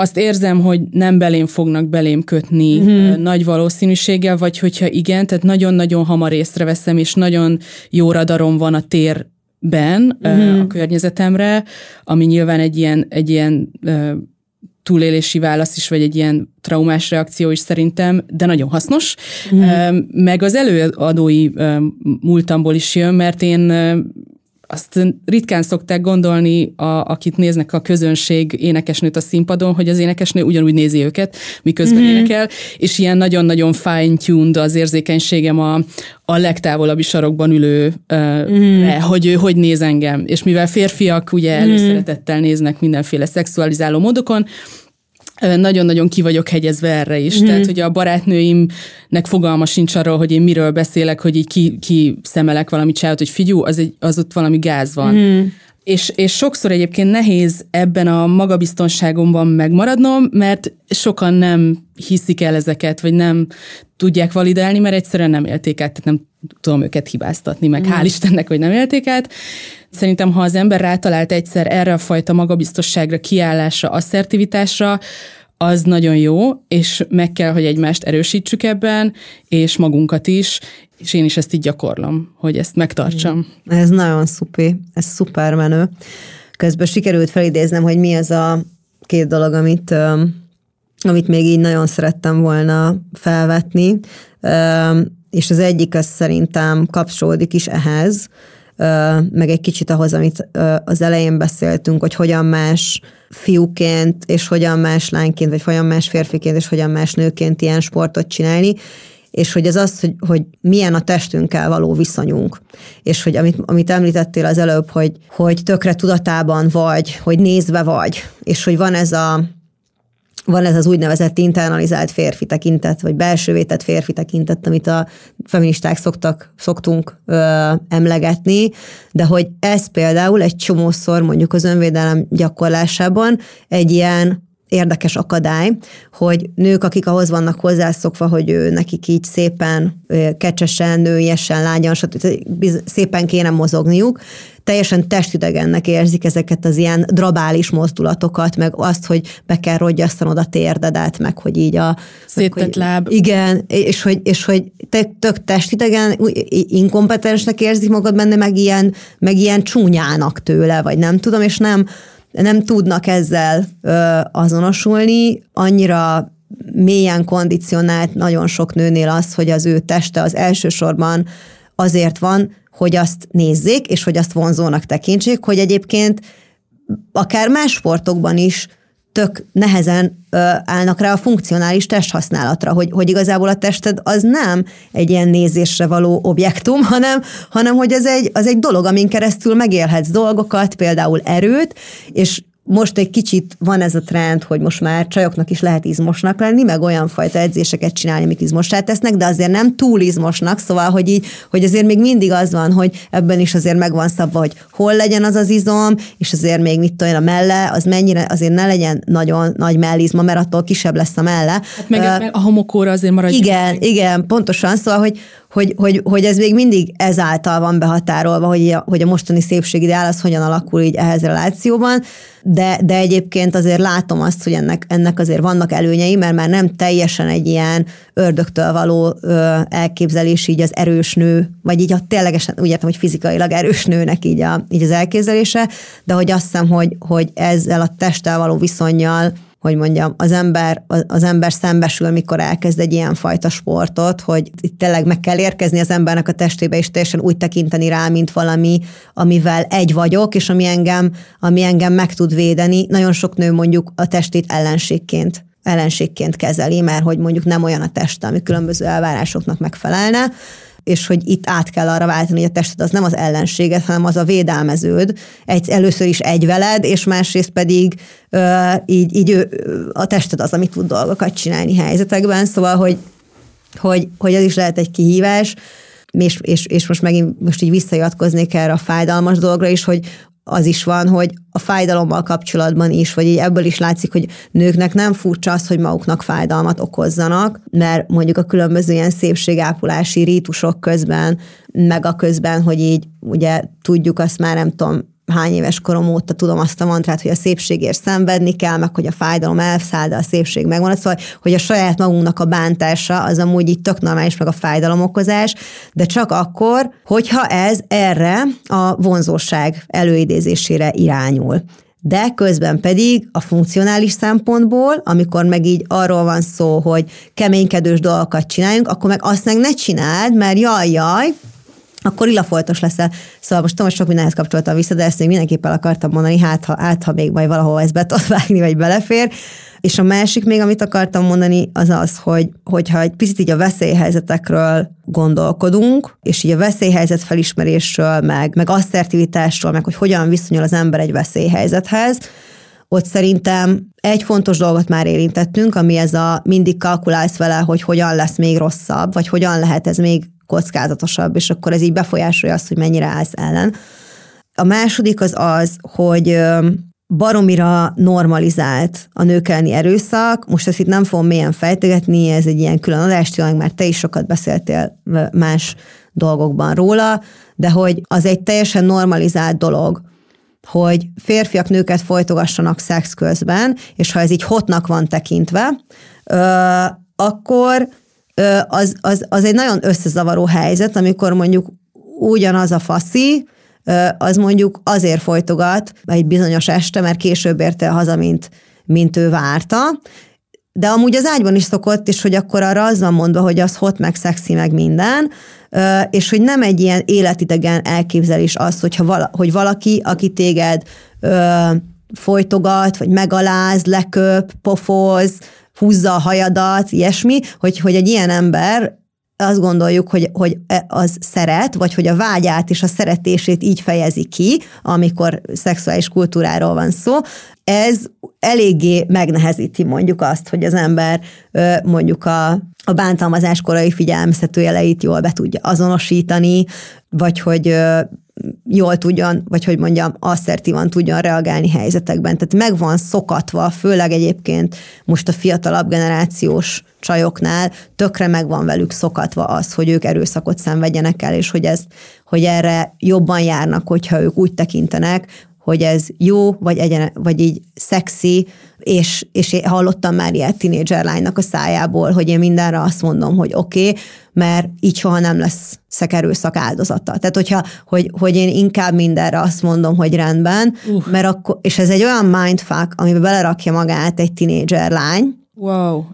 [SPEAKER 1] azt érzem, hogy nem belém fognak belém kötni mm-hmm. nagy valószínűséggel, vagy hogyha igen, tehát nagyon-nagyon hamar észreveszem, és nagyon jó radarom van a térben mm-hmm. a környezetemre, ami nyilván egy ilyen, egy ilyen túlélési válasz is, vagy egy ilyen traumás reakció is szerintem, de nagyon hasznos. Mm. Meg az előadói múltamból is jön, mert én azt ritkán szokták gondolni, a, akit néznek a közönség énekesnőt a színpadon, hogy az énekesnő ugyanúgy nézi őket, miközben mm-hmm. énekel, és ilyen nagyon-nagyon fine-tuned az érzékenységem a, a legtávolabbi sarokban ülő, mm-hmm. hogy ő hogy néz engem. És mivel férfiak ugye mhm. előszeretettel néznek mindenféle szexualizáló módokon, nagyon-nagyon ki vagyok hegyezve erre is. Mm. Tehát, hogy a barátnőimnek fogalma sincs arról, hogy én miről beszélek, hogy így ki, ki szemelek valami csáot, hogy figyú, az, egy, az ott valami gáz van. Mm. És, és sokszor egyébként nehéz ebben a magabiztonságomban megmaradnom, mert sokan nem hiszik el ezeket, vagy nem tudják validálni, mert egyszerűen nem élték át, tehát nem tudom őket hibáztatni, meg mm. hál' Istennek, hogy nem élték át. Szerintem, ha az ember rátalált egyszer erre a fajta magabiztosságra, kiállásra, asszertivitásra, az nagyon jó, és meg kell, hogy egymást erősítsük ebben, és magunkat is, és én is ezt így gyakorlom, hogy ezt megtartsam.
[SPEAKER 2] Ez nagyon szupi, ez szuper menő. Közben sikerült felidéznem, hogy mi az a két dolog, amit, amit még így nagyon szerettem volna felvetni, és az egyik az szerintem kapcsolódik is ehhez, meg egy kicsit ahhoz, amit az elején beszéltünk, hogy hogyan más fiúként, és hogyan más lányként, vagy hogyan más férfiként, és hogyan más nőként ilyen sportot csinálni, és hogy ez az, hogy, hogy milyen a testünkkel való viszonyunk. És hogy amit, amit említettél az előbb, hogy, hogy tökre tudatában vagy, hogy nézve vagy, és hogy van ez a van ez az úgynevezett internalizált férfi tekintet, vagy belső vétett férfi tekintet, amit a feministák szoktak, szoktunk ö, emlegetni, de hogy ez például egy csomószor mondjuk az önvédelem gyakorlásában egy ilyen érdekes akadály, hogy nők, akik ahhoz vannak hozzászokva, hogy ő, nekik így szépen, kecsesen, nőiesen, lágyan, stb. szépen kéne mozogniuk, teljesen testidegennek érzik ezeket az ilyen drabális mozdulatokat, meg azt, hogy be kell rogyasztanod a térdedet, meg hogy így a...
[SPEAKER 1] Széttett láb.
[SPEAKER 2] Igen, és hogy, és hogy te tök testidegen, inkompetensnek érzik magad benne, meg ilyen, meg ilyen csúnyának tőle, vagy nem tudom, és nem, nem tudnak ezzel ö, azonosulni, annyira mélyen kondicionált nagyon sok nőnél az, hogy az ő teste az elsősorban azért van, hogy azt nézzék, és hogy azt vonzónak tekintsék, hogy egyébként akár más sportokban is tök nehezen ö, állnak rá a funkcionális testhasználatra, hogy, hogy igazából a tested az nem egy ilyen nézésre való objektum, hanem, hanem hogy ez egy, az egy dolog, amin keresztül megélhetsz dolgokat, például erőt, és most egy kicsit van ez a trend, hogy most már csajoknak is lehet izmosnak lenni, meg olyan fajta edzéseket csinálni, amik izmossá tesznek, de azért nem túl izmosnak, szóval, hogy így, hogy azért még mindig az van, hogy ebben is azért megvan szabva, hogy hol legyen az az izom, és azért még mit tudom, a melle, az mennyire, azért ne legyen nagyon nagy mellizma, mert attól kisebb lesz a melle.
[SPEAKER 1] Hát meg, uh, a homokóra azért maradjon.
[SPEAKER 2] Igen, meg. igen, pontosan, szóval, hogy, hogy, hogy, hogy ez még mindig ezáltal van behatárolva, hogy hogy a mostani szépségideál az hogyan alakul így ehhez relációban, de, de egyébként azért látom azt, hogy ennek, ennek azért vannak előnyei, mert már nem teljesen egy ilyen ördögtől való ö, elképzelés így az erős nő, vagy így a ténylegesen úgy értem, hogy fizikailag erős nőnek így, a, így az elképzelése, de hogy azt hiszem, hogy, hogy ezzel a testtel való viszonyjal hogy mondjam, az ember, az ember szembesül, mikor elkezd egy ilyen fajta sportot, hogy itt tényleg meg kell érkezni az embernek a testébe, és teljesen úgy tekinteni rá, mint valami, amivel egy vagyok, és ami engem, ami engem meg tud védeni. Nagyon sok nő mondjuk a testét ellenségként ellenségként kezeli, mert hogy mondjuk nem olyan a teste, ami különböző elvárásoknak megfelelne, és hogy itt át kell arra váltani, hogy a tested az nem az ellenséged, hanem az a védelmeződ. Egy, először is egy veled, és másrészt pedig ö, így, így ő, a tested az, ami tud dolgokat csinálni helyzetekben, szóval, hogy, hogy, hogy ez is lehet egy kihívás, és, és, és most megint most így visszajatkoznék erre a fájdalmas dologra is, hogy, az is van, hogy a fájdalommal kapcsolatban is, vagy így ebből is látszik, hogy nőknek nem furcsa az, hogy maguknak fájdalmat okozzanak, mert mondjuk a különböző ilyen szépségápolási rítusok közben, meg a közben, hogy így ugye tudjuk azt már nem tudom, hány éves korom óta tudom azt a mantrát, hogy a szépségért szenvedni kell, meg hogy a fájdalom elszáll, de a szépség megvan. Szóval, hogy a saját magunknak a bántása az amúgy itt tök normális, meg a fájdalomokozás, de csak akkor, hogyha ez erre a vonzóság előidézésére irányul. De közben pedig a funkcionális szempontból, amikor meg így arról van szó, hogy keménykedős dolgokat csináljunk, akkor meg azt meg ne csináld, mert jaj, jaj, akkor illafoltos leszel. Szóval most tudom, sok mindenhez kapcsoltam vissza, de ezt még mindenképpen akartam mondani, hát ha, hát, ha még majd valahol ezt be tudod vágni, vagy belefér. És a másik még, amit akartam mondani, az az, hogy hogyha egy picit így a veszélyhelyzetekről gondolkodunk, és így a veszélyhelyzet felismerésről, meg, meg asszertivitásról, meg hogy hogyan viszonyul az ember egy veszélyhelyzethez, ott szerintem egy fontos dolgot már érintettünk, ami ez a mindig kalkulálsz vele, hogy hogyan lesz még rosszabb, vagy hogyan lehet ez még kockázatosabb, és akkor ez így befolyásolja azt, hogy mennyire állsz ellen. A második az az, hogy baromira normalizált a nők elleni erőszak. Most ezt itt nem fogom mélyen fejtegetni, ez egy ilyen külön tényleg már te is sokat beszéltél más dolgokban róla, de hogy az egy teljesen normalizált dolog, hogy férfiak nőket folytogassanak szex közben, és ha ez így hotnak van tekintve, akkor az, az, az egy nagyon összezavaró helyzet, amikor mondjuk ugyanaz a faszi, az mondjuk azért folytogat egy bizonyos este, mert később érte haza, mint, mint ő várta, de amúgy az ágyban is szokott, és hogy akkor arra az van mondva, hogy az hot, meg szexi, meg minden, és hogy nem egy ilyen életidegen elképzelés az, hogyha vala, hogy valaki, aki téged folytogat, vagy megaláz, leköp, pofoz, húzza a hajadat, ilyesmi, hogy, hogy egy ilyen ember azt gondoljuk, hogy, hogy e, az szeret, vagy hogy a vágyát és a szeretését így fejezi ki, amikor szexuális kultúráról van szó, ez eléggé megnehezíti mondjuk azt, hogy az ember mondjuk a, a bántalmazás korai figyelmeztető jeleit jól be tudja azonosítani, vagy hogy jól tudjon, vagy hogy mondjam, asszertívan tudjon reagálni helyzetekben. Tehát meg van szokatva, főleg egyébként most a fiatalabb generációs csajoknál tökre meg van velük szokatva az, hogy ők erőszakot szenvedjenek el, és hogy, ez, hogy erre jobban járnak, hogyha ők úgy tekintenek, hogy ez jó, vagy, egyen, vagy így szexi, és, és én hallottam már ilyet tínédzser lánynak a szájából, hogy én mindenre azt mondom, hogy oké, okay, mert így soha nem lesz szekerőszak áldozata. Tehát, hogyha, hogy, hogy én inkább mindenre azt mondom, hogy rendben, uh. mert akkor, és ez egy olyan mindfuck, amiben belerakja magát egy tínédzser lány.
[SPEAKER 1] Wow. Uh,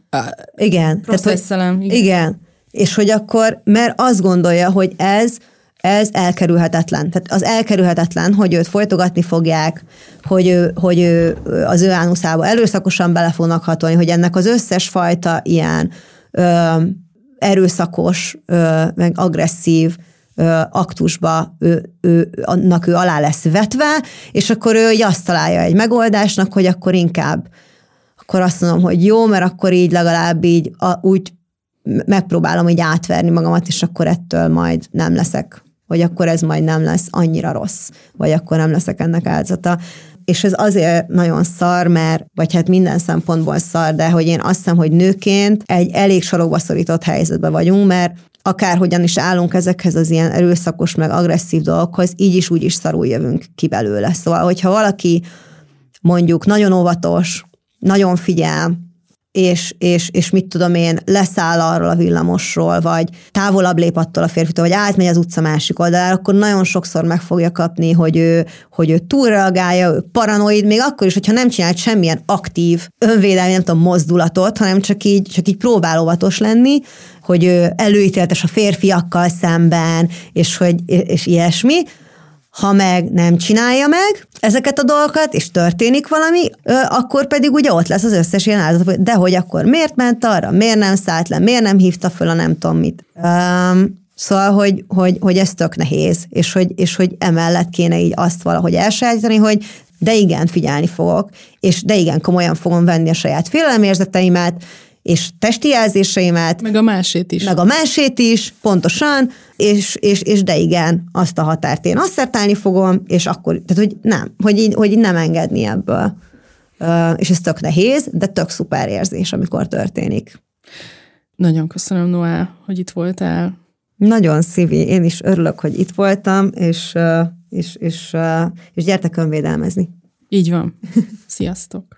[SPEAKER 2] igen.
[SPEAKER 1] Tehát, hogy,
[SPEAKER 2] igen. igen. És hogy akkor, mert azt gondolja, hogy ez ez elkerülhetetlen. Tehát az elkerülhetetlen, hogy őt folytogatni fogják, hogy, hogy az ő ánuszába erőszakosan bele fognak hatolni, hogy ennek az összes fajta ilyen ö, erőszakos, ö, meg agresszív ö, aktusba ő, ő, annak ő alá lesz vetve, és akkor ő azt találja egy megoldásnak, hogy akkor inkább akkor azt mondom, hogy jó, mert akkor így legalább így a, úgy megpróbálom így átverni magamat, és akkor ettől majd nem leszek hogy akkor ez majd nem lesz annyira rossz, vagy akkor nem leszek ennek áldozata. és ez azért nagyon szar, mert, vagy hát minden szempontból szar, de hogy én azt hiszem, hogy nőként egy elég sarokba szorított helyzetben vagyunk, mert akárhogyan is állunk ezekhez az ilyen erőszakos, meg agresszív dolgokhoz, így is úgy is szarul jövünk ki belőle. Szóval, hogyha valaki mondjuk nagyon óvatos, nagyon figyel, és, és, és mit tudom én, leszáll arról a villamosról, vagy távolabb lép attól a férfitől, vagy átmegy az utca másik oldalára, akkor nagyon sokszor meg fogja kapni, hogy ő, hogy ő túlreagálja, ő paranoid, még akkor is, hogyha nem csinált semmilyen aktív önvédelmi, nem tudom, mozdulatot, hanem csak így, csak így próbál óvatos lenni, hogy ő előítéletes a férfiakkal szemben, és hogy és ilyesmi, ha meg nem csinálja meg ezeket a dolgokat, és történik valami, akkor pedig ugye ott lesz az összes ilyen áldozat, hogy akkor miért ment arra, miért nem szállt le, miért nem hívta föl a nem tudom mit. Um, Szóval, hogy, hogy, hogy ez tök nehéz, és hogy, és hogy emellett kéne így azt valahogy elsajátítani, hogy de igen, figyelni fogok, és de igen, komolyan fogom venni a saját félelemérzeteimet, és testi jelzéseimet.
[SPEAKER 1] Meg a másét is.
[SPEAKER 2] Meg a másét is, pontosan, és, és, és de igen, azt a határt én asszertálni fogom, és akkor, tehát hogy nem, hogy így, hogy így nem engedni ebből. És ez tök nehéz, de tök szuper érzés, amikor történik.
[SPEAKER 1] Nagyon köszönöm, Noá, hogy itt voltál.
[SPEAKER 2] Nagyon szívi, én is örülök, hogy itt voltam, és, és, és, és gyertek önvédelmezni.
[SPEAKER 1] Így van. Sziasztok!